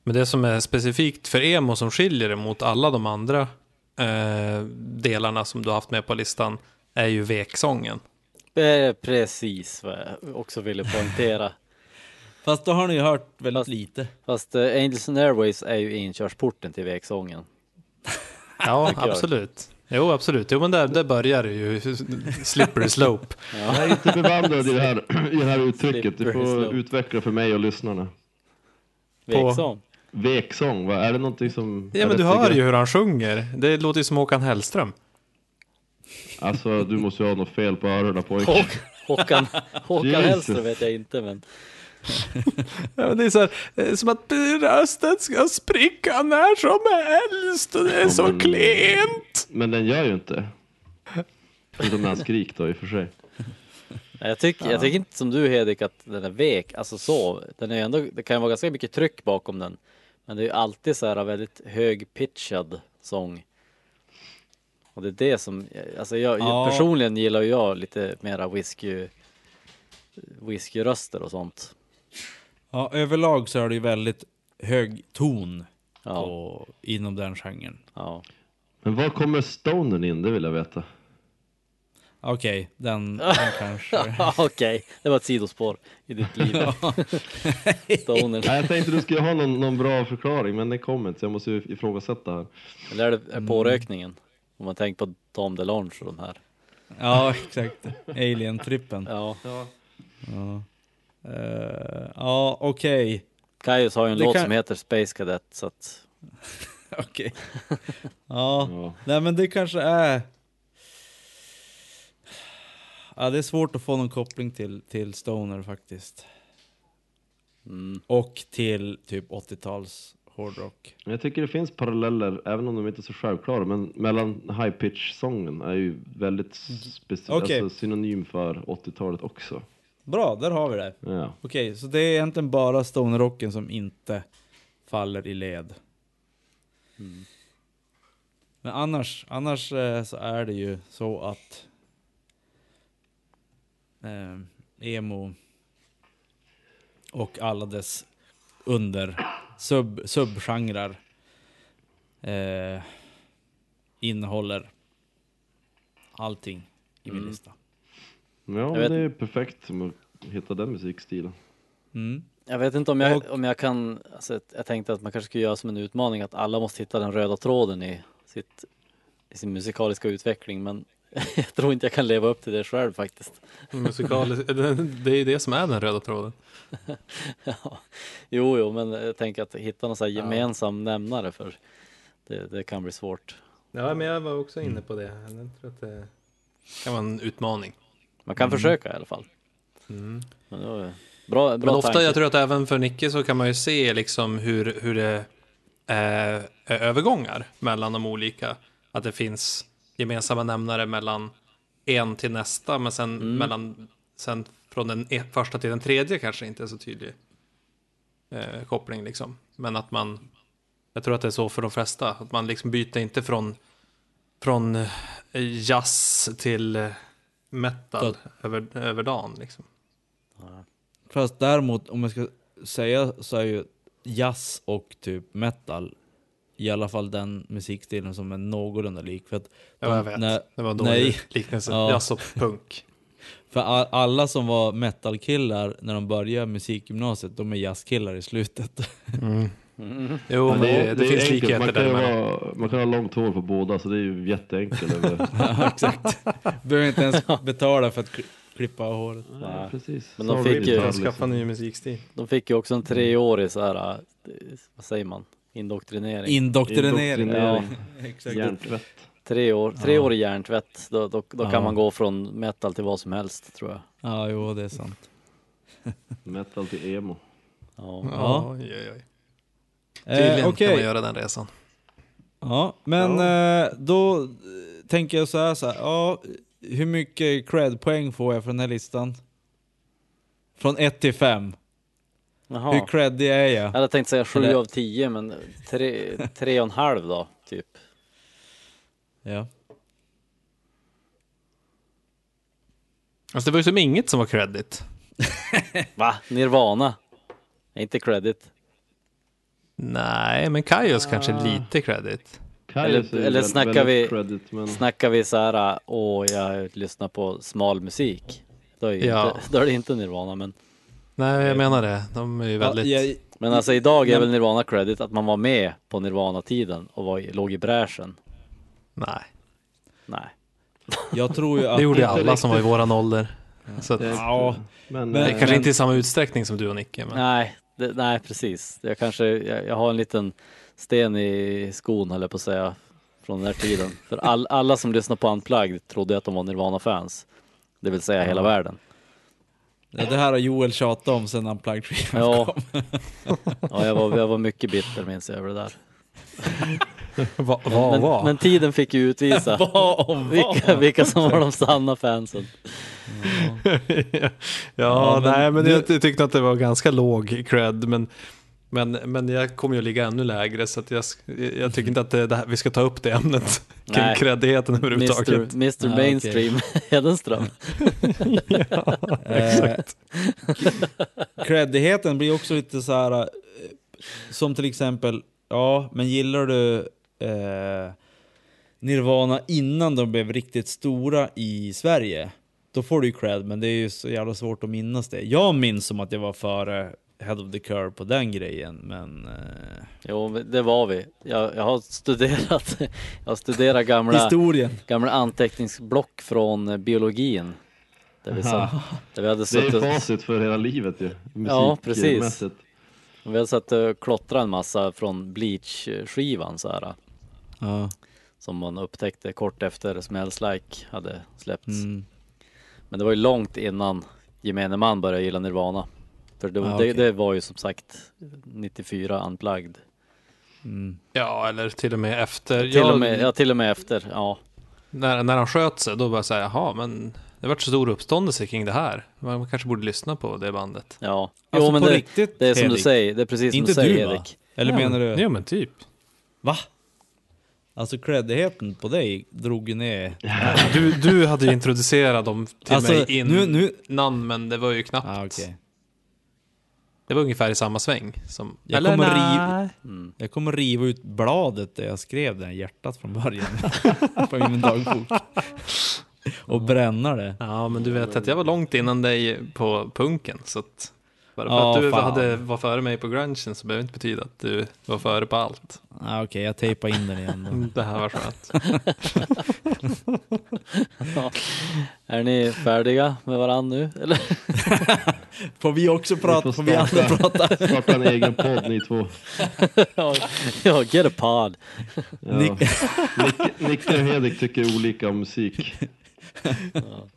Men det som är specifikt för emo som skiljer det mot alla de andra eh, delarna som du har haft med på listan är ju veksången. Det är precis vad jag också ville poängtera. Fast då har ni ju hört väldigt Fast- lite. Fast eh, Angels and Airways är ju inkörsporten till veksången. Ja, absolut. Jo, absolut. Jo, men där, där börjar det ju slippery slope. Jag är inte bevandrad i det här, i det här uttrycket. Du får slope. utveckla för mig och lyssnarna. Veksång. Veksång, vad är det någonting som... Ja, men du hör ju hur han sjunger. Det låter ju som Håkan Hellström. Alltså, du måste ju ha något fel på öronen pojk. Håk- Håkan, Håkan. Hellström vet jag inte men Ja, men det är så här, som att rösten ska spricka när som helst och det är Ja, så men- klent. Men den gör ju inte. Förutom när han skrik då i och för sig. jag tycker, jag tycker inte som du Hedik att den är vek, alltså så. Den är ändå, det kan ju vara ganska mycket tryck bakom den. Men det är ju alltid så här väldigt hög-pitchad sång. Och det är det som, alltså jag, Ja. personligen gillar jag lite mera whisky, whiskyröster och sånt. Ja, överlag så är det ju väldigt hög ton Ja, på, inom den genren. ja. Men var kommer stonen in? Det vill jag veta. Okej, den, den kanske... Okej, det var ett sidospår i ditt liv. Stoner. Nej, jag tänkte du skulle ha någon, någon bra förklaring, men det kom inte. Så jag måste ju ifrågasätta här. Eller är det är pårökningen? Om man tänker på Tom DeLonge och de här. Ja, exakt. Alien-trippen. Ja, Ja, Eh, ja okej. Kaius har ju en Det låt kan- som heter Space Cadet så att Okej. Ja, Ja. nej men det kanske är... Ja, det är svårt att få någon koppling till, till Stoner faktiskt. mm, Och till typ 80-tals hårdrock. Jag tycker det finns paralleller, även om de inte är så självklara, men mellan high pitch-sången är ju väldigt speci- Okej. alltså, synonym för 80-talet också. Bra, där har vi det. Ja. Okej, så det är egentligen bara stonerrocken som inte faller i led. Men annars, annars eh, så är det ju så att eh, emo och alla dess under sub, subgenrer eh, innehåller allting i min Mm. lista. Ja, Jag men vet- det är perfekt att hitta den musikstilen. Mm. Jag vet inte om jag, Och- om jag kan, alltså, jag tänkte att man kanske skulle göra som en utmaning att alla måste hitta den röda tråden i, sitt, i sin musikaliska utveckling men jag tror inte jag kan leva upp till det själv faktiskt. Musikaliskt, det är ju det som är den röda tråden. Ja. Jo, jo, men jag tänker att hitta någon så här gemensam nämnare för det, det kan bli svårt. Ja, men jag var också inne på det. Jag tror att det kan vara en utmaning. Man kan försöka i alla fall. Mm. Men var bra, bra Men ofta, tanke. jag tror att även för Nicke så kan man ju se liksom hur, hur det är övergångar mellan de olika. Att det finns gemensamma nämnare mellan en till nästa, men sen mellan sen från den e- första till den tredje kanske inte är så tydlig eh, koppling liksom. Men att man, jag tror att det är så för de flesta, att man liksom byter inte från från eh, jazz till eh, metal över, över dagen liksom. Fast däremot, om jag ska säga så är ju jazz och typ metal i alla fall den musikstilen som är någorlunda lik. För, att Ja, de- jag vet. när- det var en nej. dålig liknelse. Ja. Och punk. för alla som var metalkillar när de började musikgymnasiet, de är jazzkillar i slutet. Jo, men det, Ja, det, är finns enkelt. likheter man kan, ju däremellan. vara, man kan ha långt hår på båda, så det är ju jätteenkelt. ja, exakt. Behöver inte ens betala för att kli- klippa av håret. ja, precis. Men de fick ju- Skaffa ny musikstil. De fick ju också en treårig så här, eh, vad säger man, Indoktrinering. Indoktrinering. Indoktrinering. Exakt. Hjärntvätt. tre år, tre Ja. år i hjärntvätt, då, då, då Ja. kan man gå från metal till vad som helst tror jag. Ja, jo det är sant. Metal till emo. Ja. Ja. Oj, oj, oj. Eh, Tydligen Okej, kan man göra den resan. ja, men eh, då eh, tänker jag så här, så här ja, hur mycket cred-poäng får jag för den här listan? Från 1 till 5. Jaha. Hur creddig är jag? Jag hade tänkt säga sju Eller- av tio men tre, tre och en halv då, typ. Ja. Alltså det var ju som inget som var credit. Va? Nirvana? Är inte credit. Nej, men Kaios kanske är lite credit. Kaius Eller- eller snackar väldigt vi- Credit, men... Snackar vi så här, åh jag lyssnar på smal musik. Då är, Ja. inte, då är det inte Nirvana men. Nej, jag menar det. De är ju väldigt... Ja, jag, Men alltså idag är Men- väl Nirvana credit att man var med på Nirvana-tiden och var, i- låg i bräschen. Nej, Nej. jag tror ju att... det gjorde ju alla som var i våran ålder. Så att, Det är- Ja, men, men- eh, kanske inte i samma utsträckning som du och Nicke. Men... Nej, det, nej precis. Jag kanske, jag, jag har en liten sten i skon höll jag på att säga. Från den här tiden. För all, alla som lyssnar på Unplugged trodde att de var Nirvana-fans. Det vill säga hela världen. Ja, det här har Joel tjatat om sen Unplugged skivan Ja. kom. Ja, jag var, jag var mycket bitter minns jag över det där. Va, Men, vad men, var? men tiden fick ju utvisa vilka, vilka som var de sanna fansen. ja, Ja, men nej men du- jag ty- tyckte att det var ganska låg cred. Men, men, men jag kommer ju att ligga ännu lägre så att jag, jag tycker inte att det, det här, vi ska ta upp det ämnet kring Nej. creddigheten överhuvudtaget. Mr, Mr Ah. Mainstream Hedenström. Exakt. Creddigheten blir också lite så här, eh, som till exempel, ja, men gillar du eh, Nirvana innan de blev riktigt stora i Sverige, då får du ju cred, men det är ju så jävla svårt att minnas det. Jag minns som att jag var före Head of the Curve på den grejen, men... Eh, Jo, det var vi. Jag, jag har studerat, jag har studerat gamla, historien! gamla anteckningsblock från eh, biologin. Där vi, satt, där vi hade det är suttit ju och, facit för hela livet ju. Ja, precis. Musikmässigt. vi hade satt och klottrat en massa från Bleach-skivan så här. Ja. Som man upptäckte kort efter Smells Like hade släppts. Mm. Men det var ju långt innan gemene man började gilla Nirvana. För det, Ah, det, okej. det var ju som sagt 94 unplugged. Mm. Ja, eller till och med efter. Till, Jag- och med, ja, till och med efter. Ja, när, när han sköt sig, då var jag säga, jaha, men det vart så stor uppståndelse kring det här. Man kanske borde lyssna på det bandet. ja. Alltså jo, men på det, riktigt, det är som Hedvig. du säger. Det är precis som Inte du säger du? Erik. Eller ja, menar men, du? Ja, men typ. Va? Alltså creddigheten på dig drog ju ner. Du, du hade ju introducerat dem till Alltså, mig innan, nu- nu- men det var ju knappt. Ah, okej. Det var ungefär i samma sväng. Som, Jag kommer nej. riv- Mm. Jag kommer riva ut bladet där jag skrev det här hjärtat från början. på min dagbok. Och bränna det. Ja, men du vet att jag var långt innan dig på punken. Så att bara för Ja, att du fan. hade, var före mig på grungen så behöver inte betyda att du var före på allt. Ah, okej, jag tejpar in den igen. Det här var skönt. Är ni färdiga med varandra nu? Eller? Får vi också prata? får Får vi andra prata? Starta en egen podd ni två. ja, get a pod. Ja. Nicke, Nicke och Hedik tycker olika om musik.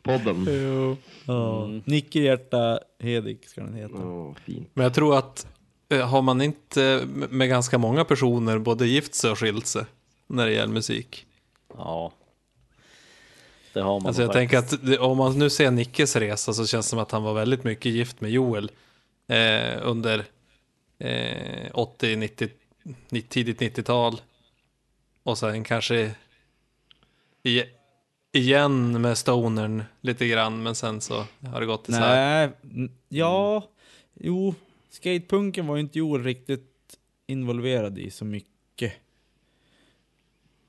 Podden. Ja. Mm. Nicke Hjärta Hedik ska den heta. Fint. Men jag tror att har man inte med- med ganska många personer både gift sig och skilt sig när det gäller musik. Ja. Det har man Alltså jag tänker att det, om man nu ser Nickes resa så känns det som att han var väldigt mycket gift med Joel eh, under eh, 80, 90, ni- tidigt 90-tal. Och sen kanske i, igen med Stonern lite grann men sen så har det gått isär. Nej, ja, jo. Skatepunken var ju inte Joel riktigt involverad i så mycket.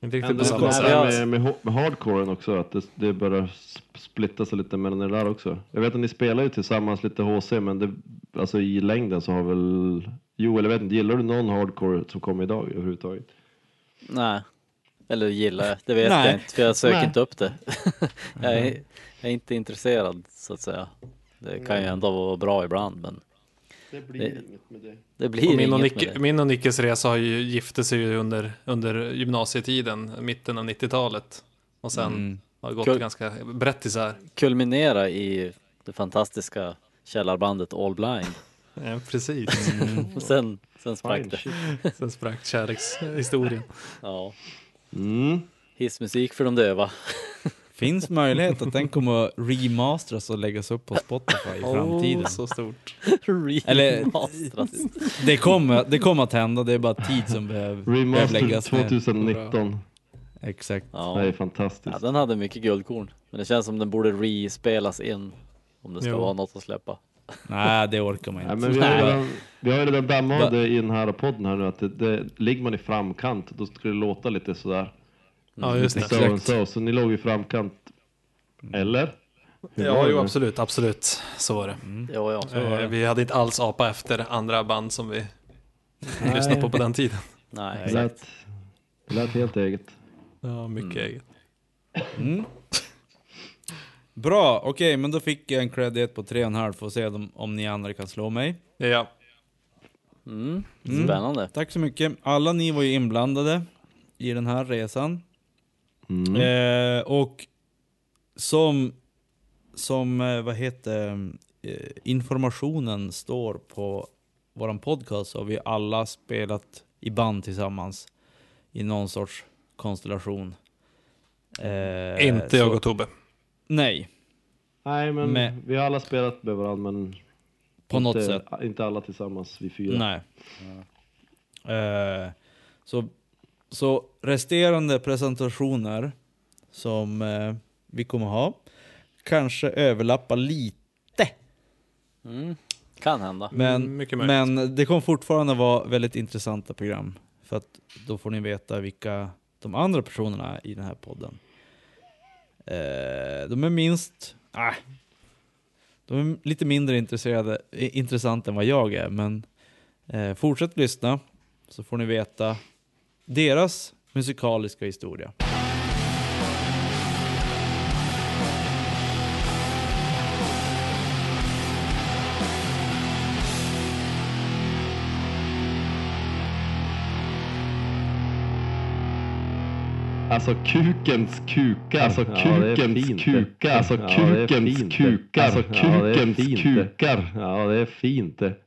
Inte Men riktigt det på. Nej, här jag- med, med, med hardcoren också, att det, det börjar sp- splitta sig lite mellan det där också. Jag vet att ni spelar ju tillsammans lite HC, men det, alltså i längden så har väl Joel, jag vet inte, gillar du någon hardcore som kommer idag överhuvudtaget? Nej. Eller gillar jag, det vet Nej. jag inte för jag söker Nej. inte upp det. jag, är, jag är inte intresserad så att säga. Det kan ju ändå vara bra ibland men Det blir Det- inget med det. Det blir Och min, och med det. min och Nickes resa har ju gifte sig ju under, under gymnasietiden, mitten av 90-talet. Och sen Mm. har det gått Kul. ganska brett isär. Kulminera i det fantastiska källarbandet All Blind. Ja, precis. Och sen, sen sprack Fine det. Sen sprack kärlekshistorien. Ja. Mm. Hissmusik för de döva. Finns möjlighet att den kommer att remastras och läggas upp på Spotify i framtiden. Oh, så stort. Eller-. Det kommer, det kommer att hända, det är bara tid som behöver, behöver läggas ner. 2019. Exakt. Det är Ja. fantastiskt. ja, den hade mycket guldkorn. Men det känns som den borde respelas in. Om det ska Jo. vara något att släppa. Nej, det orkar man Nej, inte. men vi, har ju Nej. redan, vi har ju redan dammat det i den här podden här nu att det, det, ligger man i framkant då ska det låta lite sådär. Ja, just det. and so. Så ni låg i framkant. Eller? Hur Ja, jo, absolut, absolut. Så var det. Ja, ja. Så var Eh, det. Vi hade inte alls apa efter andra band som vi lyssnade på på den tiden. Nej, Det exakt. lät, det lät helt eget. Ja, mycket eget. Mm. Bra, okej, men då fick jag en credit på 3,5 för att se om, om ni andra kan slå mig. Ja, Mm. Mm. Spännande. Tack så mycket. Alla ni var ju inblandade i den här resan. Mm. Eh, och som, som eh, vad heter eh, informationen står på våran podcast så har vi alla spelat i band tillsammans i någon sorts konstellation. Eh, inte jag och Tobbe. Nej, Nej men med- vi har alla spelat med varandra men på inte, något sätt. inte alla tillsammans, vi fyra. Nej. Eh, så, så resterande presentationer som eh, vi kommer ha kanske överlappar lite. Mm. Kan hända. Men, Mm, men det kommer fortfarande vara väldigt intressanta program. För att då får ni veta vilka de andra personerna i den här podden. Eh, de är minst... Ah, de är lite mindre intresserade, intressanta än vad jag är, men eh, fortsätt lyssna så får ni veta deras musikaliska historia. Alltså kukens kukar, alltså Ja, det är kukens alltså Ja, det är kukens alltså Ja, det är kukens kukar. Ja, det är fint det.